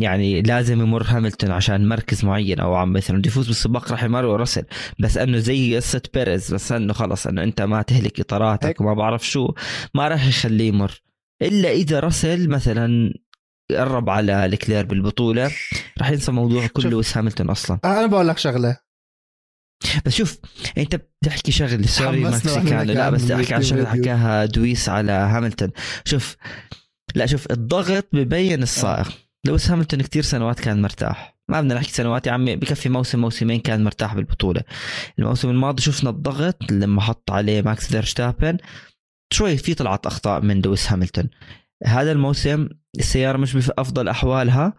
يعني لازم يمر هاملتون عشان مركز معين أو عم مثلا بده يفوز بالسباق راح يمر راسل. بس إنه زي قصة بيريز بس إنه خلص إنه أنت ما تهلك إطاراتك وما بعرف شو ما راح يخليه يمر. إلا إذا راسل مثلا قرب على لكلير بالبطولة راح ينسى موضوع كله لويس هاملتون أصلا. أنا بقول لك شغلة. بس شوف أنت بتحكي شغله سوري مكسيكانو لا بس أحكي عن شغله حكاها لويس هاملتون. شوف لا شوف الضغط ببين السائق لويس هاملتون كثير سنوات كان مرتاح. ما بدنا نحكي سنوات يا عمي بكفي موسم موسمين كان مرتاح بالبطولة. الموسم الماضي شفنا الضغط لما حط عليه ماكس فيرشتابن شوي طلعت أخطاء من لويس هاملتون. هذا الموسم السيارة مش بأفضل أحوالها.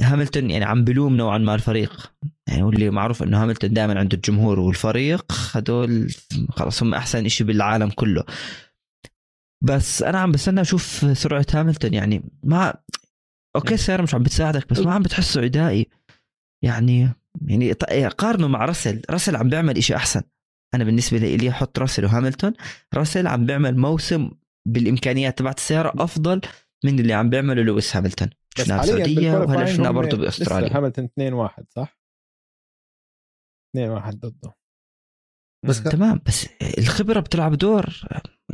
هاملتون يعني عم بلوم نوعا ما الفريق. يعني واللي معروف إنه هاملتون دائما عنده الجمهور والفريق هدول خلاص هم أحسن شيء بالعالم كله. بس أنا عم بستنى أشوف سرعة هاملتون يعني ما okay السياره مش عم بتساعدك بس ما عم بتحسه عدائي يعني يعني قارنه مع راسل. راسل عم بيعمل إشي أحسن. أنا بالنسبة لي أحط راسل وهاملتون. راسل عم بيعمل موسم بالإمكانيات تبعت السياره أفضل من اللي عم بيعمله لويس هاملتون. شفناه بالسعوديه وهلأ شفناه برضه بأستراليا. هاملتون 2 1 صح؟ 2 1 ضده. بس. تمام بس الخبرة بتلعب دور.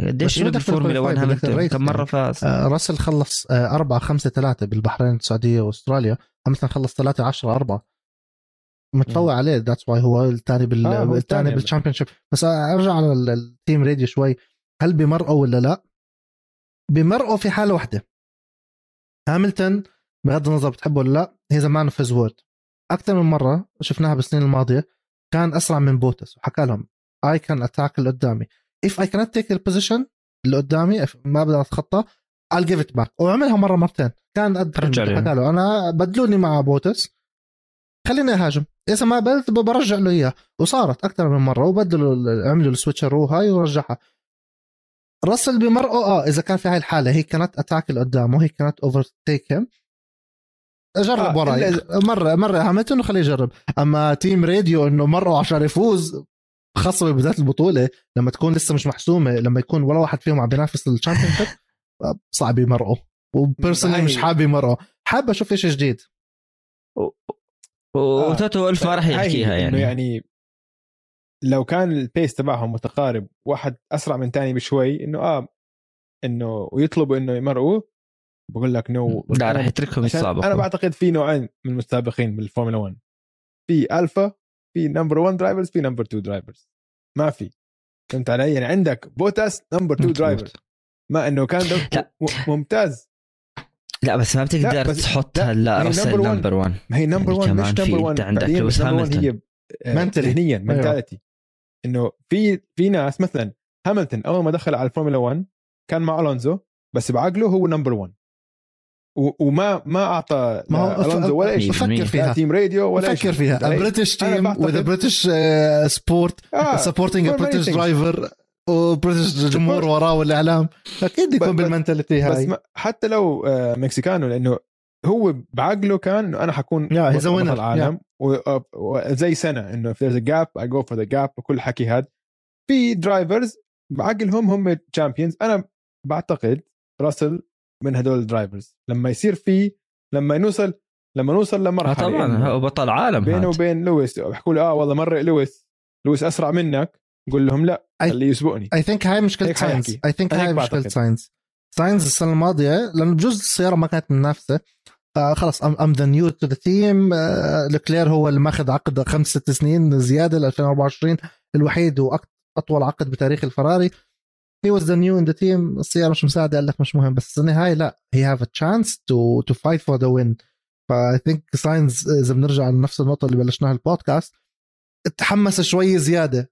قديش له بالفورمولا 1 هاملتون؟ كم مرة فاز؟ آه راسل خلص 4 5 3 بالبحرين السعودية وأستراليا. هاملتون خلص 3 10 4 متفوق عليه that's why هو الثاني بال آه الثاني بال championship بس أرجع على ال team radio شوي. هل بمرقوا ولا لا؟ بمرقوا في حالة واحدة. هاملتون بغض النظر بتحبه ولا لا هي زمان في وورد أكثر من مرة شفناها بالسنين الماضية كان أسرع من بوتس وحكى لهم I can attack اللي قدامي. اف اي كانت تيك البوزيشن اللي قدامي ما بقدر أتخطى I'll give it back. وعملها مرة مرتين. كان قد حكى له أنا بدلوني مع بوتس خليني أهاجم. إذا ما بدلت برجع له اياه وصارت أكثر من مرة وبدلوا عملوا ال switch هاي ورجعها. راسل بمرقه آه إذا كان في هاي الحالة هي كانت اتاك اللي قدامه هي كانت اوفر تيك هيم جرب آه وراي مرة مرة هاملتون وخليه يجرب. أما team radio إنه مرة عشان يفوز خاصة ببداية البطولة لما تكون لسه مش محسومة لما يكون ولا واحد فيهم عم بينافس ال championship صعب يمرقوا و personally مش حابب يمرقوا حابب أشوف شيء جديد. وتوتو وولف ما راح يحكيها يعني. يعني لو كان ال pace تبعهم متقارب واحد أسرع من تاني بشوي إنه آه إنه ويطلبوا إنه يمرقوا بقول لك no لا راح يتركهم يتسابقوا أنا بعتقد في نوعين من المتسابقين بالفورمولا 1 في الفا في number 1 drivers في number 2 drivers ما في. فهمت علي؟ يعني عندك بوتاس number 2 driver ما إنه كان ممتاز. لا بس ما بتقدر تحط هلا راسل number 1 ما هي number 1 مش number 1 عندك لويس هاملتون هي ذهنيا mentality إنه في في ناس مثلا هاملتون أول ما دخل على الفورمولا 1 كان مع ألونسو بس بعقله هو number 1 وما ما أعطى ما هو ألونسو ولا شيء فكر فيها. team radio ولا فكر فيها. British team with British support supporting British driver و British جمهور وراه والإعلام. أكيد يكون بال mentality هاي. بس حتى لو آه، مكسيكانو لأنه هو بعقله كان إنه أنا حكون yeah, بطل العالم وزي سنة إنه if there's a gap I go for the gap وكل حكي هذا في drivers بعقلهم هم champions أنا بعتقد راسل من هدول ال drivers لما يصير في لما نوصل لما نوصل لمرحلة آه طبعا هو بطل عالم بينه وبين لويس. بيحكوا له آه والله مره لويس. لويس أسرع منك. قول لهم لا خليه يسبقني. I think هاي مشكلة ساينز I think هاي مشكلة ساينز ساينز السنة الماضية لأنه بجوز السيارة ما كانت منافسة. فخلص I'm the new to the team لكلير هو اللي ماخذ عقد خمس ست سنين زيادة ل 2024 الوحيد واطول عقد بتاريخ الفراري. he was the new in the team السيارة مش مساعدة قال لك مش مهم. بس السنة هاي لا he have a chance to to fight for the win ف I think ساينز إذا بنرجع لنفس النقطة اللي بلشناها البودكاست تحمس شوي زيادة.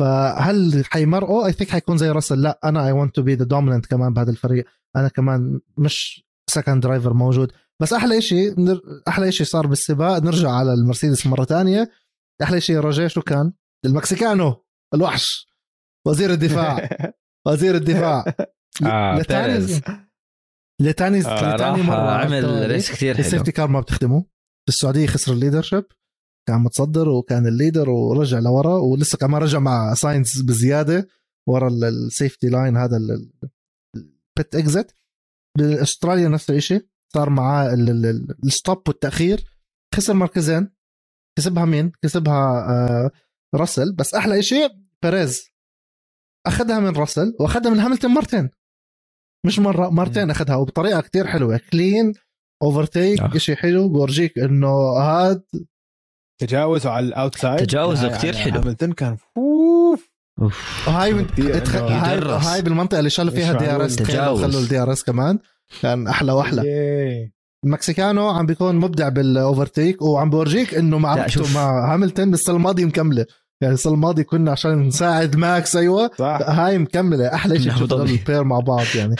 فهل حيمرقوا I think حيكون زي راسل. لا أنا I want to be the dominant كمان بهذا الفريق. أنا كمان مش second driver موجود. بس أحلى شيء نر... أحلى شيء صار بالسباق نرجع على المرسيدس مرة تانية. أحلى شيء روجيه شو كان؟ المكسيكانو الوحش. وزير الدفاع. وزير الدفاع. آه لتاني بيريز. لتاني آه، لتاني راح مرة عمل race كثير حلو. ال safety car ما بتخدمه. في السعودية خسر ال leadership. كان متصدر وكان ال leader ورجع لورا ولسه كمان رجع مع ساينس بزيادة ورا ال- ال safety line هذا ال pit exit باستراليا نفس الشيء صار معاه ال- ال- ال- ال stop والتأخير خسر مركزين كسبها مين؟ كسبها آه راسل بس أحلى شيء بيريز أخذها من راسل وأخذها من هاملتون مرتين مش مرة مرتين أخذها وبطريقة كتير حلوة كلين اوفرتيك آه. شيء حلو بورجيك إنه هاد تجاوزه على الاوتسايد تجاوزه كتير على حلو. هاملتخ كان فوف أوف هاي من اتخ... هاي. هاي بالمنطقة اللي شالوا فيها دي ار. اس تجاوز. خلوا الدي ار اس كمان كان أحلى وأحلى. المكسيكانو عم بيكون مبدع بال overtake وعم بورجيك إنه معركته. مع هاملتون بالسنه الماضيه مكملة. يعني السنة الماضيه كنا عشان نساعد ماكس أيوه. صح. هاي مكملة. أحلى شيء ضبي. ال pair مع بعض يعني.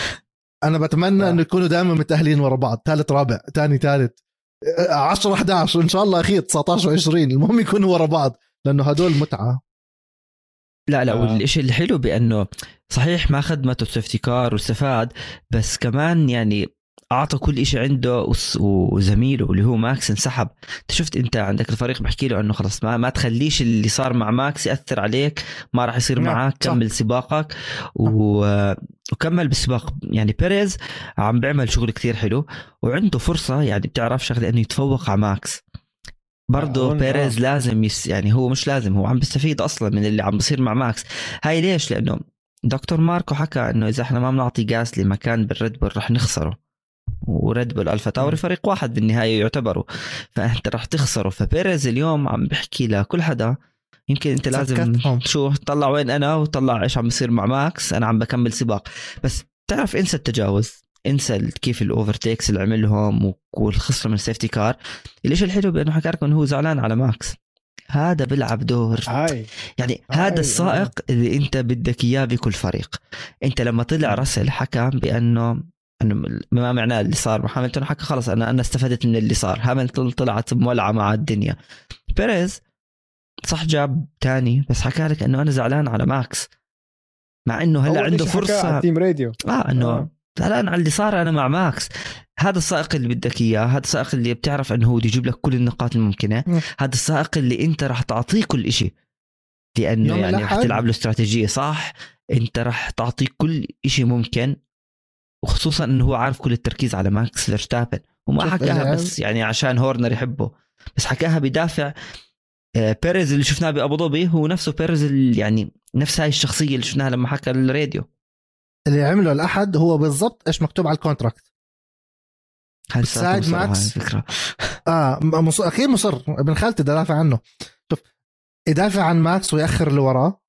أنا بتمنى. إنه يكونوا دائما متأهلين ورا بعض. ثالث رابع ثاني ثالث 10 11 وان شاء الله أخير 19 و20 المهم يكونوا ورا بعض لأنه هدول متعة. لا لا آه. والشيء الحلو بأنه صحيح ما خدمته ال safety car واستفاد بس كمان يعني أعطى كل شيء عنده وزميله اللي هو ماكس انسحب. أنت شفت أنت عندك الفريق بحكي له إنه خلص ما, ما تخليش اللي صار مع ماكس يأثر عليك ما راح يصير نعم، معك صح. كمل سباقك. و... وكمل بالسباق. يعني بيريز عم بيعمل شغل كتير حلو وعنده فرصة يعني بتعرف شغلة إنه يتفوق على ماكس. برضه بيريز آه. لازم يس يعني هو مش لازم هو عم بيستفيد أصلا من اللي عم بيصير مع ماكس. هاي ليش؟ لأنه دكتور ماركو حكى إنه إذا إحنا ما بنعطي جاسلي مكان بالريد بول رح نخسره. وريد بول ألفا تاوري. فريق واحد بالنهاية يعتبروا فأنت رح تخسره. فبيريز اليوم عم بحكي لكل حدا. يمكن أنت لازم سكتهم. شو طلع وين أنا وطلع إيش عم بيصير مع ماكس. أنا عم بكمل سباق. بس تعرف إنسى التجاوز؟ انسى كيف ال overtakes اللي عملهم والخسره من ال safety car الشيء الحلو بأنه حكى لكم إنه هو زعلان على ماكس هذا بيلعب دور. هاي. يعني هاي، هذا السائق اللي أنت بدك إياه بكل فريق. أنت لما طلع راسل حكى بأنه أنه ما معناه اللي صار. مع هاملتون حكى خلص أنا أنا استفدت من اللي صار. هاملتون طلعت مولعة مع الدنيا. بيريز صح جاب تاني بس حكى لك إنه أنا زعلان على ماكس مع إنه هلا عنده على فرصة. ال team radio آه إنه آه. زعلان على اللي صار أنا مع ماكس. هذا السائق اللي بدك إياه هذا السائق اللي بتعرف إنه هو بده يجيب لك كل النقاط الممكنة. مم. هذا السائق اللي أنت راح تعطيه كل إشي. لأنه يعني الأحد. تلعب له استراتيجية صح؟ أنت راح تعطيه كل إشي ممكن وخصوصا إنه هو عارف كل التركيز على ماكس فيرستابن. وما حكاها بس يعني عشان هورنر يحبه. بس حكاها بدافع. آه، بيريز اللي شفناه بأبو ظبي هو نفسه بيريز اللي يعني نفس هاي الشخصية اللي شفناها لما حكى الراديو اللي عمله الأحد هو بالضبط إيش مكتوب على ال contract بتساعد الساعة ماكس. الفكرة. آه م- مصر أكيد مصر. ابن خالتي بدي ادافع عنه. شوف يدافع عن ماكس ويأخر اللي وراه.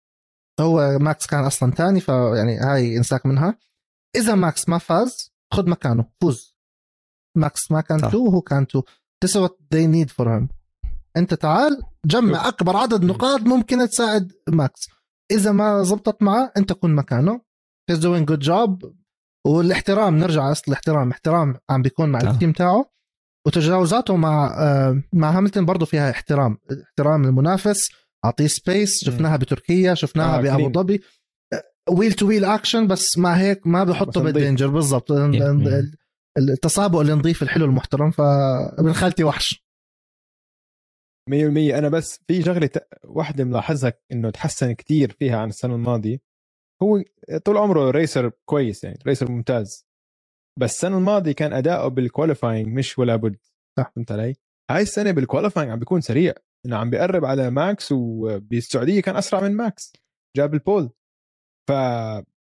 هو ماكس كان أصلا ثاني فيعني هاي إنساك منها. إذا ماكس ما فاز خذ مكانه. فوز. ماكس ما كان. two وهو كان two This is what they need for him. أنت تعال جمع أكبر عدد نقاط ممكنه تساعد ماكس إذا ما زبطت معه أنت كن مكانه. He's doing good job. والاحترام نرجع اصل الاحترام. احترام عم بيكون مع آه. ال team تاعه. وتجاوزاته مع آه، مع هاملتون برضه فيها احترام. احترام المنافس أعطيه space شفناها بتركيا شفناها آه، بأبو. ظبي. wheel to wheel action بس مع هيك ما بحطه. بال danger بالضبط. ال- التسابق اللي نضيف الحلو المحترم. فابن خالتي وحش. 100% أنا بس في شغلة واحدة ملاحظها إنه تحسن كتير فيها عن السنة الماضية. هو طول عمره racer كويس يعني racer ممتاز. بس السنة الماضية كان أداؤه بال qualifying مش ولا بد. صح. فهمت علي؟ هاي السنة بال qualifying عم بيكون سريع. إنه عم بيقرب على ماكس وبالسعودية كان أسرع من ماكس جاب ال pole ف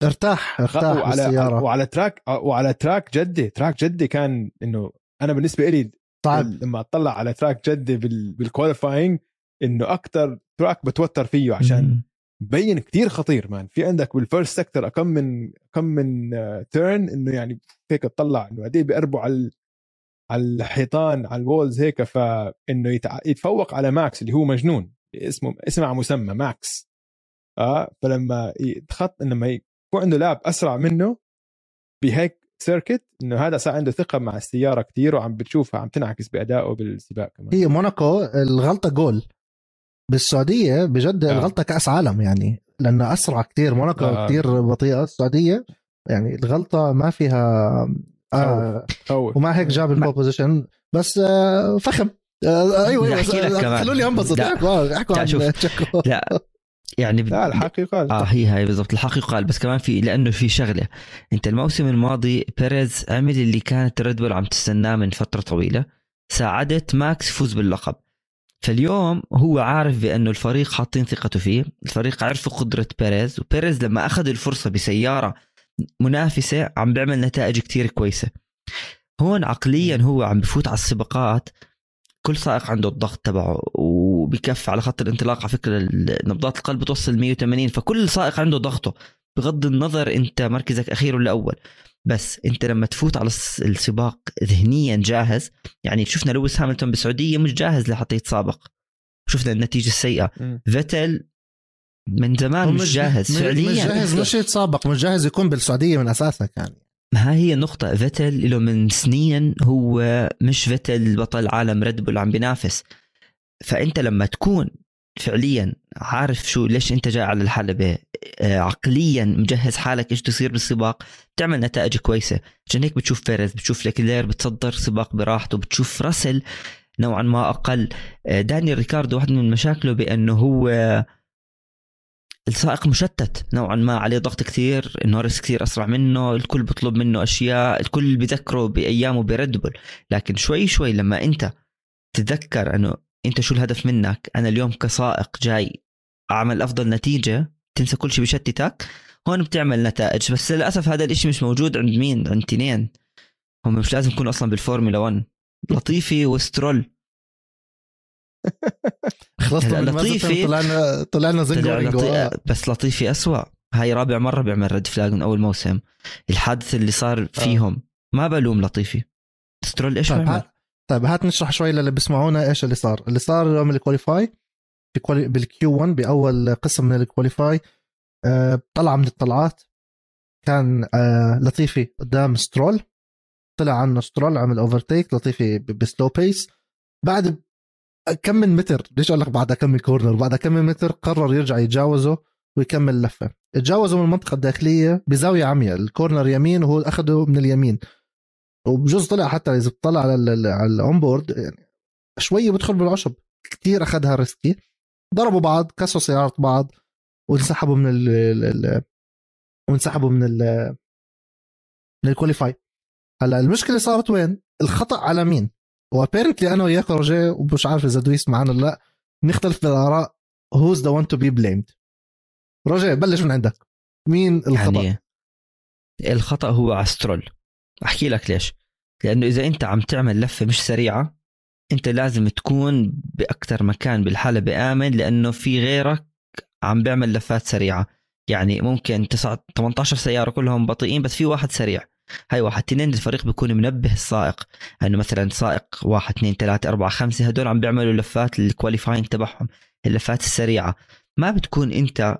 ارتاح ارتاح وعلى بالسيارة. وعلى track وعلى track جده track جده كان إنه أنا بالنسبة لي صعب. لما أطلع على track جده بال... بال qualifying إنه أكثر track بتوتر فيه عشان. مبين كتير خطير man. في عندك بال first sector كم من كم من turn إنه يعني هيك تطلع إنه قد إيه بيقربوا على على الحيطان على ال walls هيك فانه. يتفوق على ماكس اللي هو مجنون. اسمه اسمه على مسمى ماكس آه فلما يتخط لما يكون عنده lap أسرع منه بهيك circuit إنه هذا صار عنده ثقة مع السيارة كثير وعم بتشوفها عم تنعكس بأدائه بالسباق كمان. هي موناكو الغلطة جول بالسعودية بجد آه. الغلطة كأس عالم يعني لأنه أسرع كتير موناكو آه. كتير بطيئة. السعودية يعني الغلطة ما فيها آه خوف ومع هيك جاب ال pole position بس آه فخم. آه أيوه أيوه أحكي لك بس- كمان. خلوني انبسط. احكوا عن. تشيكو لا يعني لا الحقيقة آه هي هاي بالضبط. الحقيقة قال. بس كمان في لأنه في شغلة. أنت الموسم الماضي بيريز عمل اللي كانت ريد بول عم تستناه من فترة طويلة. ساعدت ماكس يفوز باللقب. فاليوم هو عارف بأنه الفريق حاطين ثقته فيه الفريق عرفوا قدرة بيريز وبيريز لما أخذ الفرصة بسيارة منافسة عم بيعمل نتائج كتير كويسة. هون عقليا هو عم بفوت على السباقات كل سائق عنده الضغط تبعه وبكف على خط الانطلاق على فكرة نبضات القلب بتوصل 180 فكل سائق عنده ضغطه بغض النظر أنت مركزك أخير ولا أول. بس انت لما تفوت على الس- السباق ذهنيا جاهز يعني شفنا لويس هاملتون بالسعودية مش جاهز لحتى يتسابق. شفنا النتيجة السيئة. فيتل من زمان مش جاهز مش- فعليا. مش جاهز مش يتسابق مش جاهز يكون بالسعودية من أساسك يعني. ما هي النقطة فيتل له من سنين هو مش فيتل بطل عالم ريد بول عم بينافس. فأنت لما تكون فعليا عارف شو ليش أنت جاي على الحلبة؟ عقليا مجهز حالك إيش تصير بالسباق بتعمل نتائج كويسة. عشان هيك بتشوف بيريز بتشوف لكلير بتصدر سباق براحته بتشوف راسل نوعا ما أقل. آه، دانيال ريكاردو واحد من مشاكله بأنه هو السائق مشتت نوعا ما عليه ضغط كثير نورس كثير أسرع منه الكل بيطلب منه أشياء الكل بذكره بأيامه بريد بول. لكن شوي شوي لما أنت تتذكر أنه أنت شو الهدف منك أنا اليوم كسائق جاي أعمل أفضل نتيجة تنسى كل شيء بشتتك. هون بتعمل نتائج. بس للأسف هذا الإشي مش موجود عند مين؟ عند تنين. هم مش لازم يكونوا أصلا بالفورمولا 1 لطيفي وسترول. من لطيفي- طلعنا طلعنا زنجو. آه. بس لطيفي أسوأ. هاي رابع مرة بيعمل red flag من أول موسم. الحادث اللي صار فيهم. ما بلوم لطيفي. سترول إيش طيب؟ ها- طيب هات نشرح شوي للي بيسمعونا إيش اللي صار. اللي صار يوم ال qualify. بال Q 1 بأول قسم من ال qualify آه طلع من الطلعات كان آه لطيفي قدام سترول طلع عنه سترول عمل overtake لطيفي ب slow pace بعد كم من متر ليش أقول لك بعد كم من corner بعد كم من متر قرر يرجع يتجاوزه ويكمل لفة. تجاوزه من المنطقة الداخلية بزاوية عمياء ال corner يمين وهو اخذه من اليمين. وبجوز طلع حتى إذا بتطلع على ال- على ال onboard يعني شوية بدخل بالعشب. كثير أخذها risky ضربوا بعض كسروا سيارات بعض وانسحبوا من ال وانسحبوا من ال من ال qualify هلأ المشكلة صارت وين؟ الخطأ على مين؟ و apparently أنا وياك روجيه ومش عارف إذا دويس معنا ولا لأ نختلف بالاراء who's the one to be blamed روجيه بلش من عندك مين الخطأ؟ يعني الخطأ هو على أحكي لك ليش لأنه إذا أنت عم تعمل لفة مش سريعة أنت لازم تكون بأكثر مكان بالحلبة آمن لأنه في غيرك عم بيعمل لفات سريعة. يعني ممكن 9 18 سيارة كلهم بطيئين بس في واحد سريع. هاي واحد. تنين الفريق بيكون منبه السائق. إنه مثلا سائق واحد اثنين ثلاثة أربعة خمسة هدول عم بيعملوا لفات ال qualifying تبعهم اللفات السريعة. ما بتكون أنت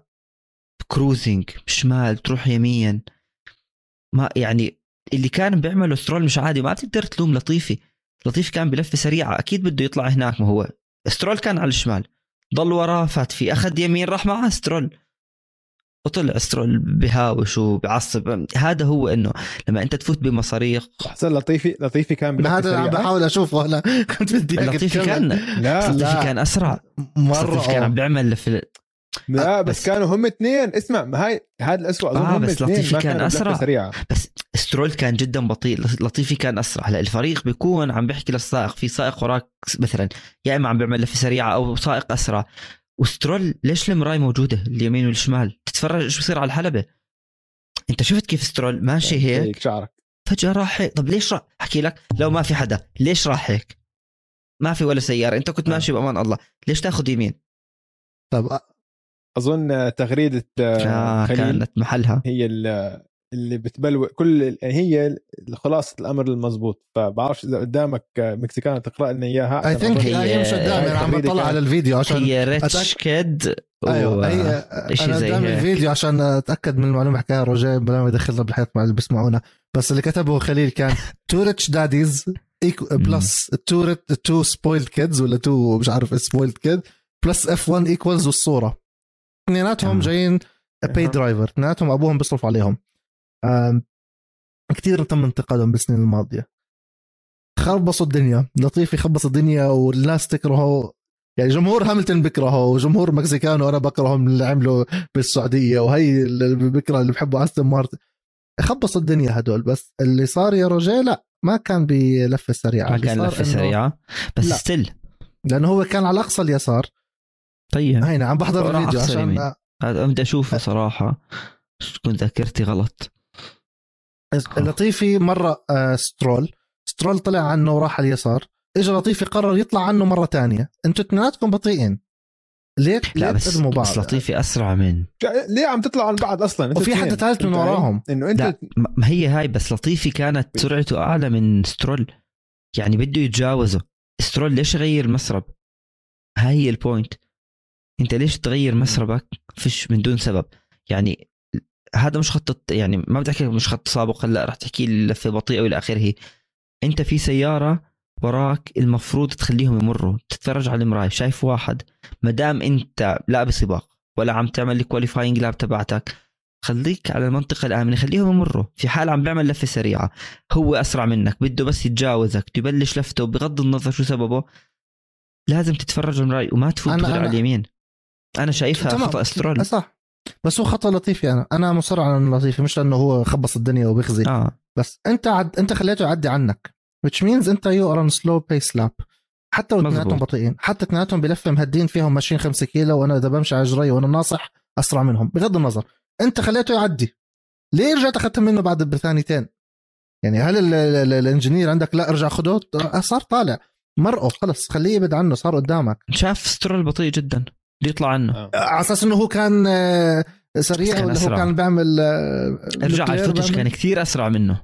cruising شمال تروح يمين. ما يعني اللي كان بيعمله سترول مش عادي. ما بتقدر تلوم لطيفي. لطيفي كان بلفة سريعة أكيد بده يطلع هناك ما هو. سترول كان على الشمال. ضل وراه فات في أخذ يمين راح معاه سترول. وطلع سترول بهاوش وبعصب هذا هو إنه لما أنت تفوت بمصاريخ. احسن لطيفي لطيفي كان ما بلفة هذا اللي عم. بحاول أشوفه أنا كنت بدي لطيفي. كان لا لطيفي كان أسرع. مرة. لطيفي كان عم. بيعمل لف لا بس, بس- كانوا هم اثنين. اسمع ما هاي هذا الاسوء أظن آه، هم بس لطيفي كان أسرع. سريعه بس سترول كان جدا بطيء. لطيفي كان أسرع. هلا الفريق بيكون عم بيحكي للسائق. في سائق وراك مثلا يا إما عم بيعمل لفه سريعة أو سائق أسرع. وسترول ليش المراي موجودة؟ اليمين والشمال. تتفرج إيش بصير على الحلبة؟ أنت شفت كيف سترول ماشي هيك؟ هيك شعرك. فجأة راح هيك. طب ليش راح أحكي لك لو ما في حدا ليش راح هيك؟ ما في ولا سيارة. أنت كنت آه. ماشي بأمان الله. ليش تاخذ يمين؟ طب آه، أظن تغريدة آه، آه خليل كانت محلها. هي ال- اللي بتبلور كل هي خلاصة الأمر المضبوط فبعرفش إذا قدامك مكسيكان تقرأ لنا إياها؟ اي ثينك هي مش قدامي أنا عم بطلع على الفيديو عشان هي ريتش أتأكد. كيد أيوه هي إشي أنا هيك. الفيديو عشان أتأكد من المعلومة حكاها روجيه بلا ما يدخلنا بالحياة مع اللي بيسمعونا. بس اللي كتبه خليل كان تو ريتش داديز بلس تو تو سبويلد كيدز ولا تو مش عارف سبويلد كيد بلس اف 1 ايكوالز والصورة. اثنيناتهم آه. جايين pay. driver اثنيناتهم أبوهم بيصرف عليهم. كثير تم انتقادهم بالسنين الماضية. خبصوا الدنيا. لطيف يخبص الدنيا والناس تكرهه. يعني جمهور هاملتون بكرهه وجمهور مكسيكانو أنا بكرههم اللي عملوا بالسعودية وهي اللي بكره اللي بحبوا أستون مارتن. خبصوا الدنيا هدول بس. اللي صار يا روجيه لا ما كان بلفة سريعة. ما كان لفة سريعة. بس لا. still لأنه هو كان على اقصى اليسار. طيب. هينا عم بحضر الفيديو عشان بدي أشوفه صراحة. كنت ذاكرتي غلط. لطيفي مرة آه، سترول. سترول طلع عنه وراح على اليسار. اجى لطيفي قرر يطلع عنه مرة تانية. أنتوا اثنيناتكم بطيئين. ليه لا ليه بس, بعض بس لطيفي أسرع من ليه عم تطلع عن بعض أصلا؟ وفي حد اثنين. ثالث من؟ وراهم. إنه انت لا ما هي هاي بس لطيفي كانت سرعته أعلى من سترول. يعني بده يتجاوزه. سترول ليش يغير مسرب هاي هي ال point انت ليش تغير مسربك فيش من دون سبب؟ يعني هذا مش خط يعني ما بدي أحكي مش خط تسابق هلأ رح تحكي لي لفة بطيئة وإلى آخره. انت في سيارة وراك المفروض تخليهم يمروا تتفرج على المراية شايف واحد ما دام انت لا بسباق ولا عم تعمل ال qualifying lap تبعتك خليك على المنطقة الآمنة خليهم يمروا. في حال عم بيعمل لفة سريعة هو أسرع منك بده بس يتجاوزك تبلش لفته بغض النظر شو سببه لازم تتفرج على المراي وما تفوت غير على اليمين. أنا شايفها تمام. خطأ استرول صح. بس هو خطأ لطيفي أنا أنا مصر على انه لطيفي مش لأنه هو خبص الدنيا وبيخزي. آه. بس أنت عد... أنت خليته يعدي عنك. Which means أنت you are slow pace lap حتى. اثنيناتهم بطيئين. حتى اثنيناتهم بلفة مهدين فيهم ماشيين 5 كيلو وأنا إذا بمشي على جري وأنا ناصح أسرع منهم. بغض النظر. أنت خليته يعدي. ليه رجعت أخذت منه بعد بثانيتين يعني هل ال- ال- ال- ال engineer عندك لا ارجع خده صار طالع. مرقه خلص. خليه يبعد عنه صار قدامك. شاف سترول بطيء جدا. بده يطلع عنه آه. على أساس إنه هو كان آه، سريع كان ولا هو أسرع. كان بيعمل آه، ارجع على ال footage كان كثير أسرع منه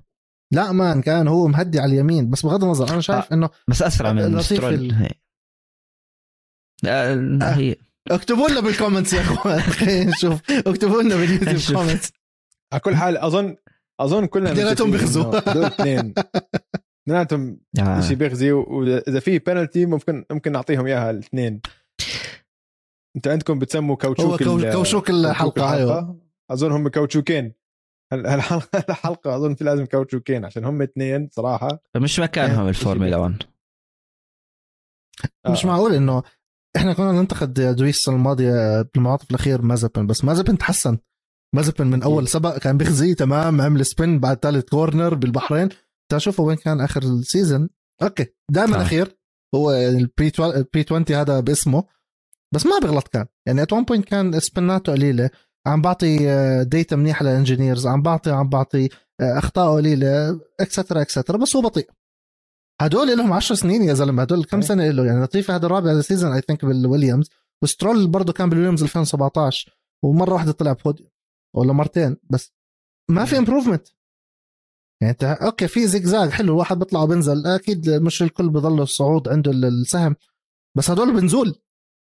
لا man كان هو مهدي على اليمين بس بغض النظر أنا شايف آه. إنه بس أسرع من سترول ال- هي. آه، هي اكتبوا لنا بال comments يا أخوان خلينا نشوف اكتبوا لنا باليوتيوب. كومنتس على كل حال أظن أظن كلنا اثنيناتهم بيخزوا. اثنين اثنيناتهم. شيء بيخزي وإذا في بينالتي ممكن ممكن نعطيهم إياها الاثنين أنتوا عندكم بتسموا كاوتشوك هو كوشوك الحلقة أيوه اظن هم كاوتشوكين. هالحلقه الحلقة أظن في لازم كاوتشوكين عشان هم اثنين صراحة. مش مكانهم إيه، الفورمولا 1 آه. مش معقول إنه إحنا كنا ننتقد دويس الماضية بالمواقف الاخير مازبن بس مازبن تحسن. مازبن من أول سبق كان بيخزي تمام عمل سبين بعد ثالث كورنر بالبحرين. تشوفه وين كان آخر السيزون أوكي دائما آه. أخير هو البي 20 هذا باسمه. بس ما بيغلط كان. يعني ات 1 بوينت كان سبناته قليلة عم بعطي ديتا منيحه للانجينيرز عم بعطي عم بعطي آه، أخطاء قليلة اكسترا اكسترا بس هو بطيء. هدول لهم 10 سنين يا زلمة هدول كم. سنة له؟ يعني لاتيفي هذا الرابع season I think بالويليامز وسترول برضه كان بالويليامز 2017 ومرة واحدة طلع بوديوم ولا مرتين بس ما في improvement يعني انت okay في زيجزاج حلو الواحد بيطلع وبنزل أكيد مش الكل بضل الصعود عنده ال- السهم بس هدول بنزول.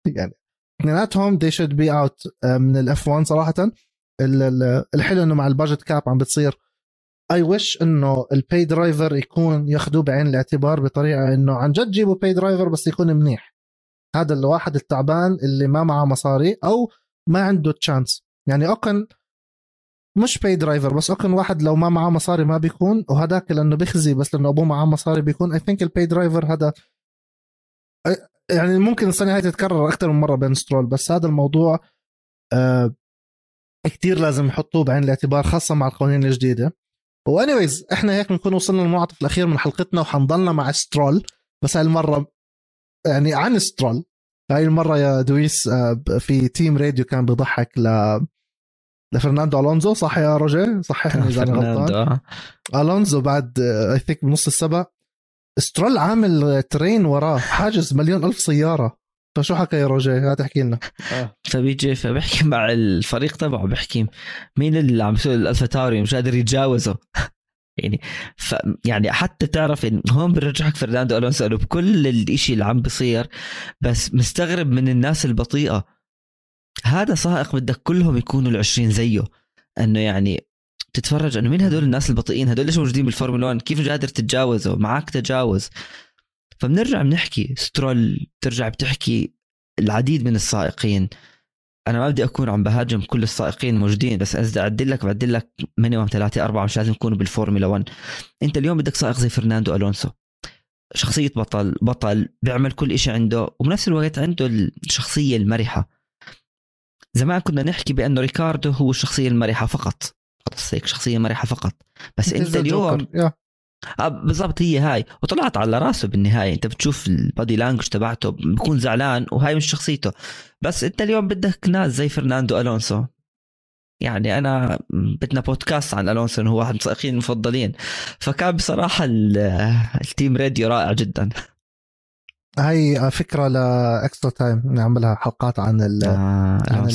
يعني اثنيناتهم they should be out آه، من ال F1 صراحة. ال- ال- الحلو إنه مع ال budget cap عم بتصير. I wish إنه ال pay driver يكون ياخذوه بعين الاعتبار بطريقة إنه عن جد جيبوا pay driver بس يكون منيح. هذا الواحد التعبان اللي ما معه مصاري أو ما عنده chance يعني أوكن مش pay driver بس أوكن واحد لو ما معه مصاري ما بيكون وهداك لأنه بيخزي بس لأنه أبوه معه مصاري بيكون. I think ال pay driver هذا يعني ممكن السنة هاي تتكرر أكثر من مرة بين سترول بس هذا الموضوع آه كثير لازم يحطوه بعين الاعتبار خاصة مع القوانين الجديدة. و anyways إحنا هيك بنكون وصلنا للمنعطف الأخير من حلقتنا وحنضلنا مع سترول بس هاي المرة يعني عن سترول هاي المرة يا دويس آه، في team radio كان بيضحك ل لفرناندو ألونزو صح يا روجي؟ صححني إذا أنا غلطان. ألونزو بعد I think بنص السبق سترول عامل train وراه حاجز مليون ألف سيارة. فشو حكى يا روجي هات احكي لنا. آه. فبيجي فبيحكي مع الفريق تبعه بيحكي مين اللي عم يسوي الالفا تاوري مش قادر يتجاوزه. يعني ف يعني حتى تعرف إن هون بيرجعك فرناندو ألونسو بكل الإشي اللي عم بيصير بس مستغرب من الناس البطيئة. هذا سائق بدك كلهم يكونوا العشرين زيه. إنه يعني تتفرج انه مين هدول الناس البطيئين؟ هدول ليش موجودين بالفورمولا 1 كيف قادر تتجاوزه؟ معك تجاوز. فبنرجع بنحكي. سترول ترجع بتحكي العديد من السائقين. أنا ما بدي أكون عم بهاجم كل السائقين الموجودين بس اذا أعدل لك بعدل لك minimum ثلاثة أربعة مش لازم يكونوا بالفورمولا 1 أنت اليوم بدك سائق زي فرناندو ألونسو. شخصية بطل بطل بيعمل كل شيء عنده وبنفس الوقت عنده الشخصية المرحة. زمان كنا نحكي بانه ريكاردو هو الشخصية المرحة فقط. خلص هيك شخصية مرحه فقط. بس أنت اليوم آه بالضبط هي هاي. وطلعت على راسه بالنهاية. أنت بتشوف ال body language تبعته بكون زعلان وهاي مش شخصيته. بس أنت اليوم بدك ناس زي فرناندو ألونسو. يعني أنا بدنا بودكاست عن ألونسو هو واحد من السائقين المفضلين. فكان بصراحة ال team radio رائع جدا. هاي فكرة ل extra time نعملها حلقات عن, آه عن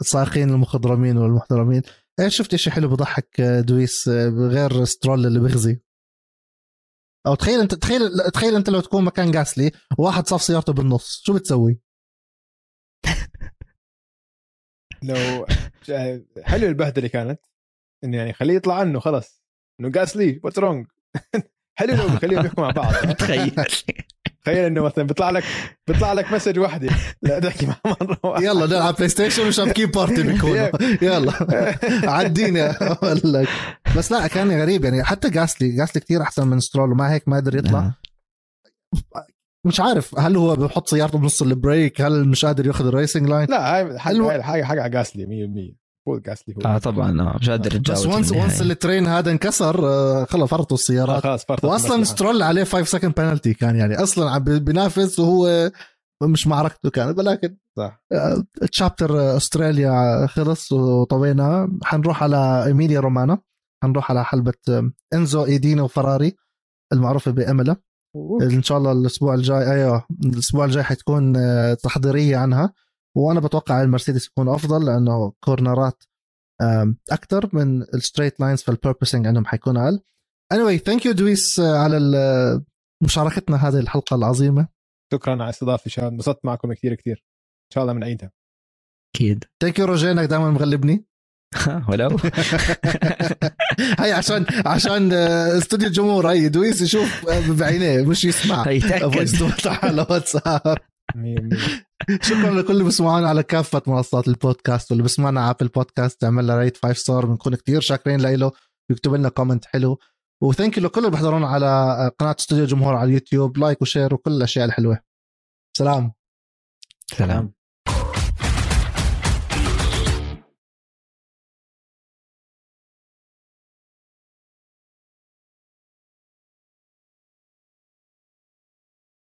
السائقين المخضرمين والمحترمين. شفت شيء حلو بضحك دويس غير سترول اللي بخزي. أو تخيل انت تخيل تخيل أنت لو تكون مكان جاسلي وواحد صف سيارته بالنص شو بتسوي؟ لو حلو البهدلة كانت إنه يعني خليه يطلع عنه خلص إنه جاسلي what's wrong حلو لو بخليهم يحكوا مع بعض. تخيل. تخيل إنه مثلا بيطلع لك بيطلع لك message واحدة لا تحكي مع مرة واحدة. يلا نلعب بلاي ستيشن وشابكين party بيكونوا. يلا. عدينا. أقول لك. بس لا كان غريب. يعني حتى جاسلي جاسلي كثير أحسن من سترول وما هيك ما قدر يطلع. مش عارف هل هو بحط سيارته بنص البريك؟ هل مش قادر ياخذ ال racing line لا هاي حاجة حاجة حاجة على جاسلي 100% هو جاسلي هو آه طبعا آه مش قادر بس once once ال train هذا انكسر آه خلص فرطوا السيارات. آه خلاص فرطوا واصلا سترول عليه 5 second penalty كان يعني. أصلا عم بينافس وهو مش معركته كانت ولكن صح. chapter استراليا خلص وطوينا. حنروح على إيميليا رومانيا حنروح على حلبة إنزو إي دينو فراري المعروفة بإيمولا إن شاء الله الأسبوع الجاي أيوه الأسبوع الجاي حتكون تحضيرية عنها. وأنا بتوقع المرسيدس يكون أفضل لأنه corner ات أكثر من ال straight lines فال porpoising عندهم حيكون أقل. Anyway thank you دويس على مشاركتنا هذه الحلقة العظيمة. شكرا على الاستضافة شباب انبسطت معكم كثير كثير. إن شاء الله بنعيدها أكيد. thank you روجيه انك دائما مغلبني ولو هي عشان عشان استوديو الجمهور هي دويس يشوف بعينيه مش يسمع. voice على واتساب. شكرا لكل اللي بيسمعونا على كافة منصات البودكاست واللي بيسمعنا على أبل بودكاست تعمل له rate 5 star بنكون كثير شاكرين له يكتب لنا comment حلو. و thank you لكل اللي بيحضرونا على قناة استوديو جمهور على اليوتيوب like و share وكل الأشياء الحلوة. سلام. سلام.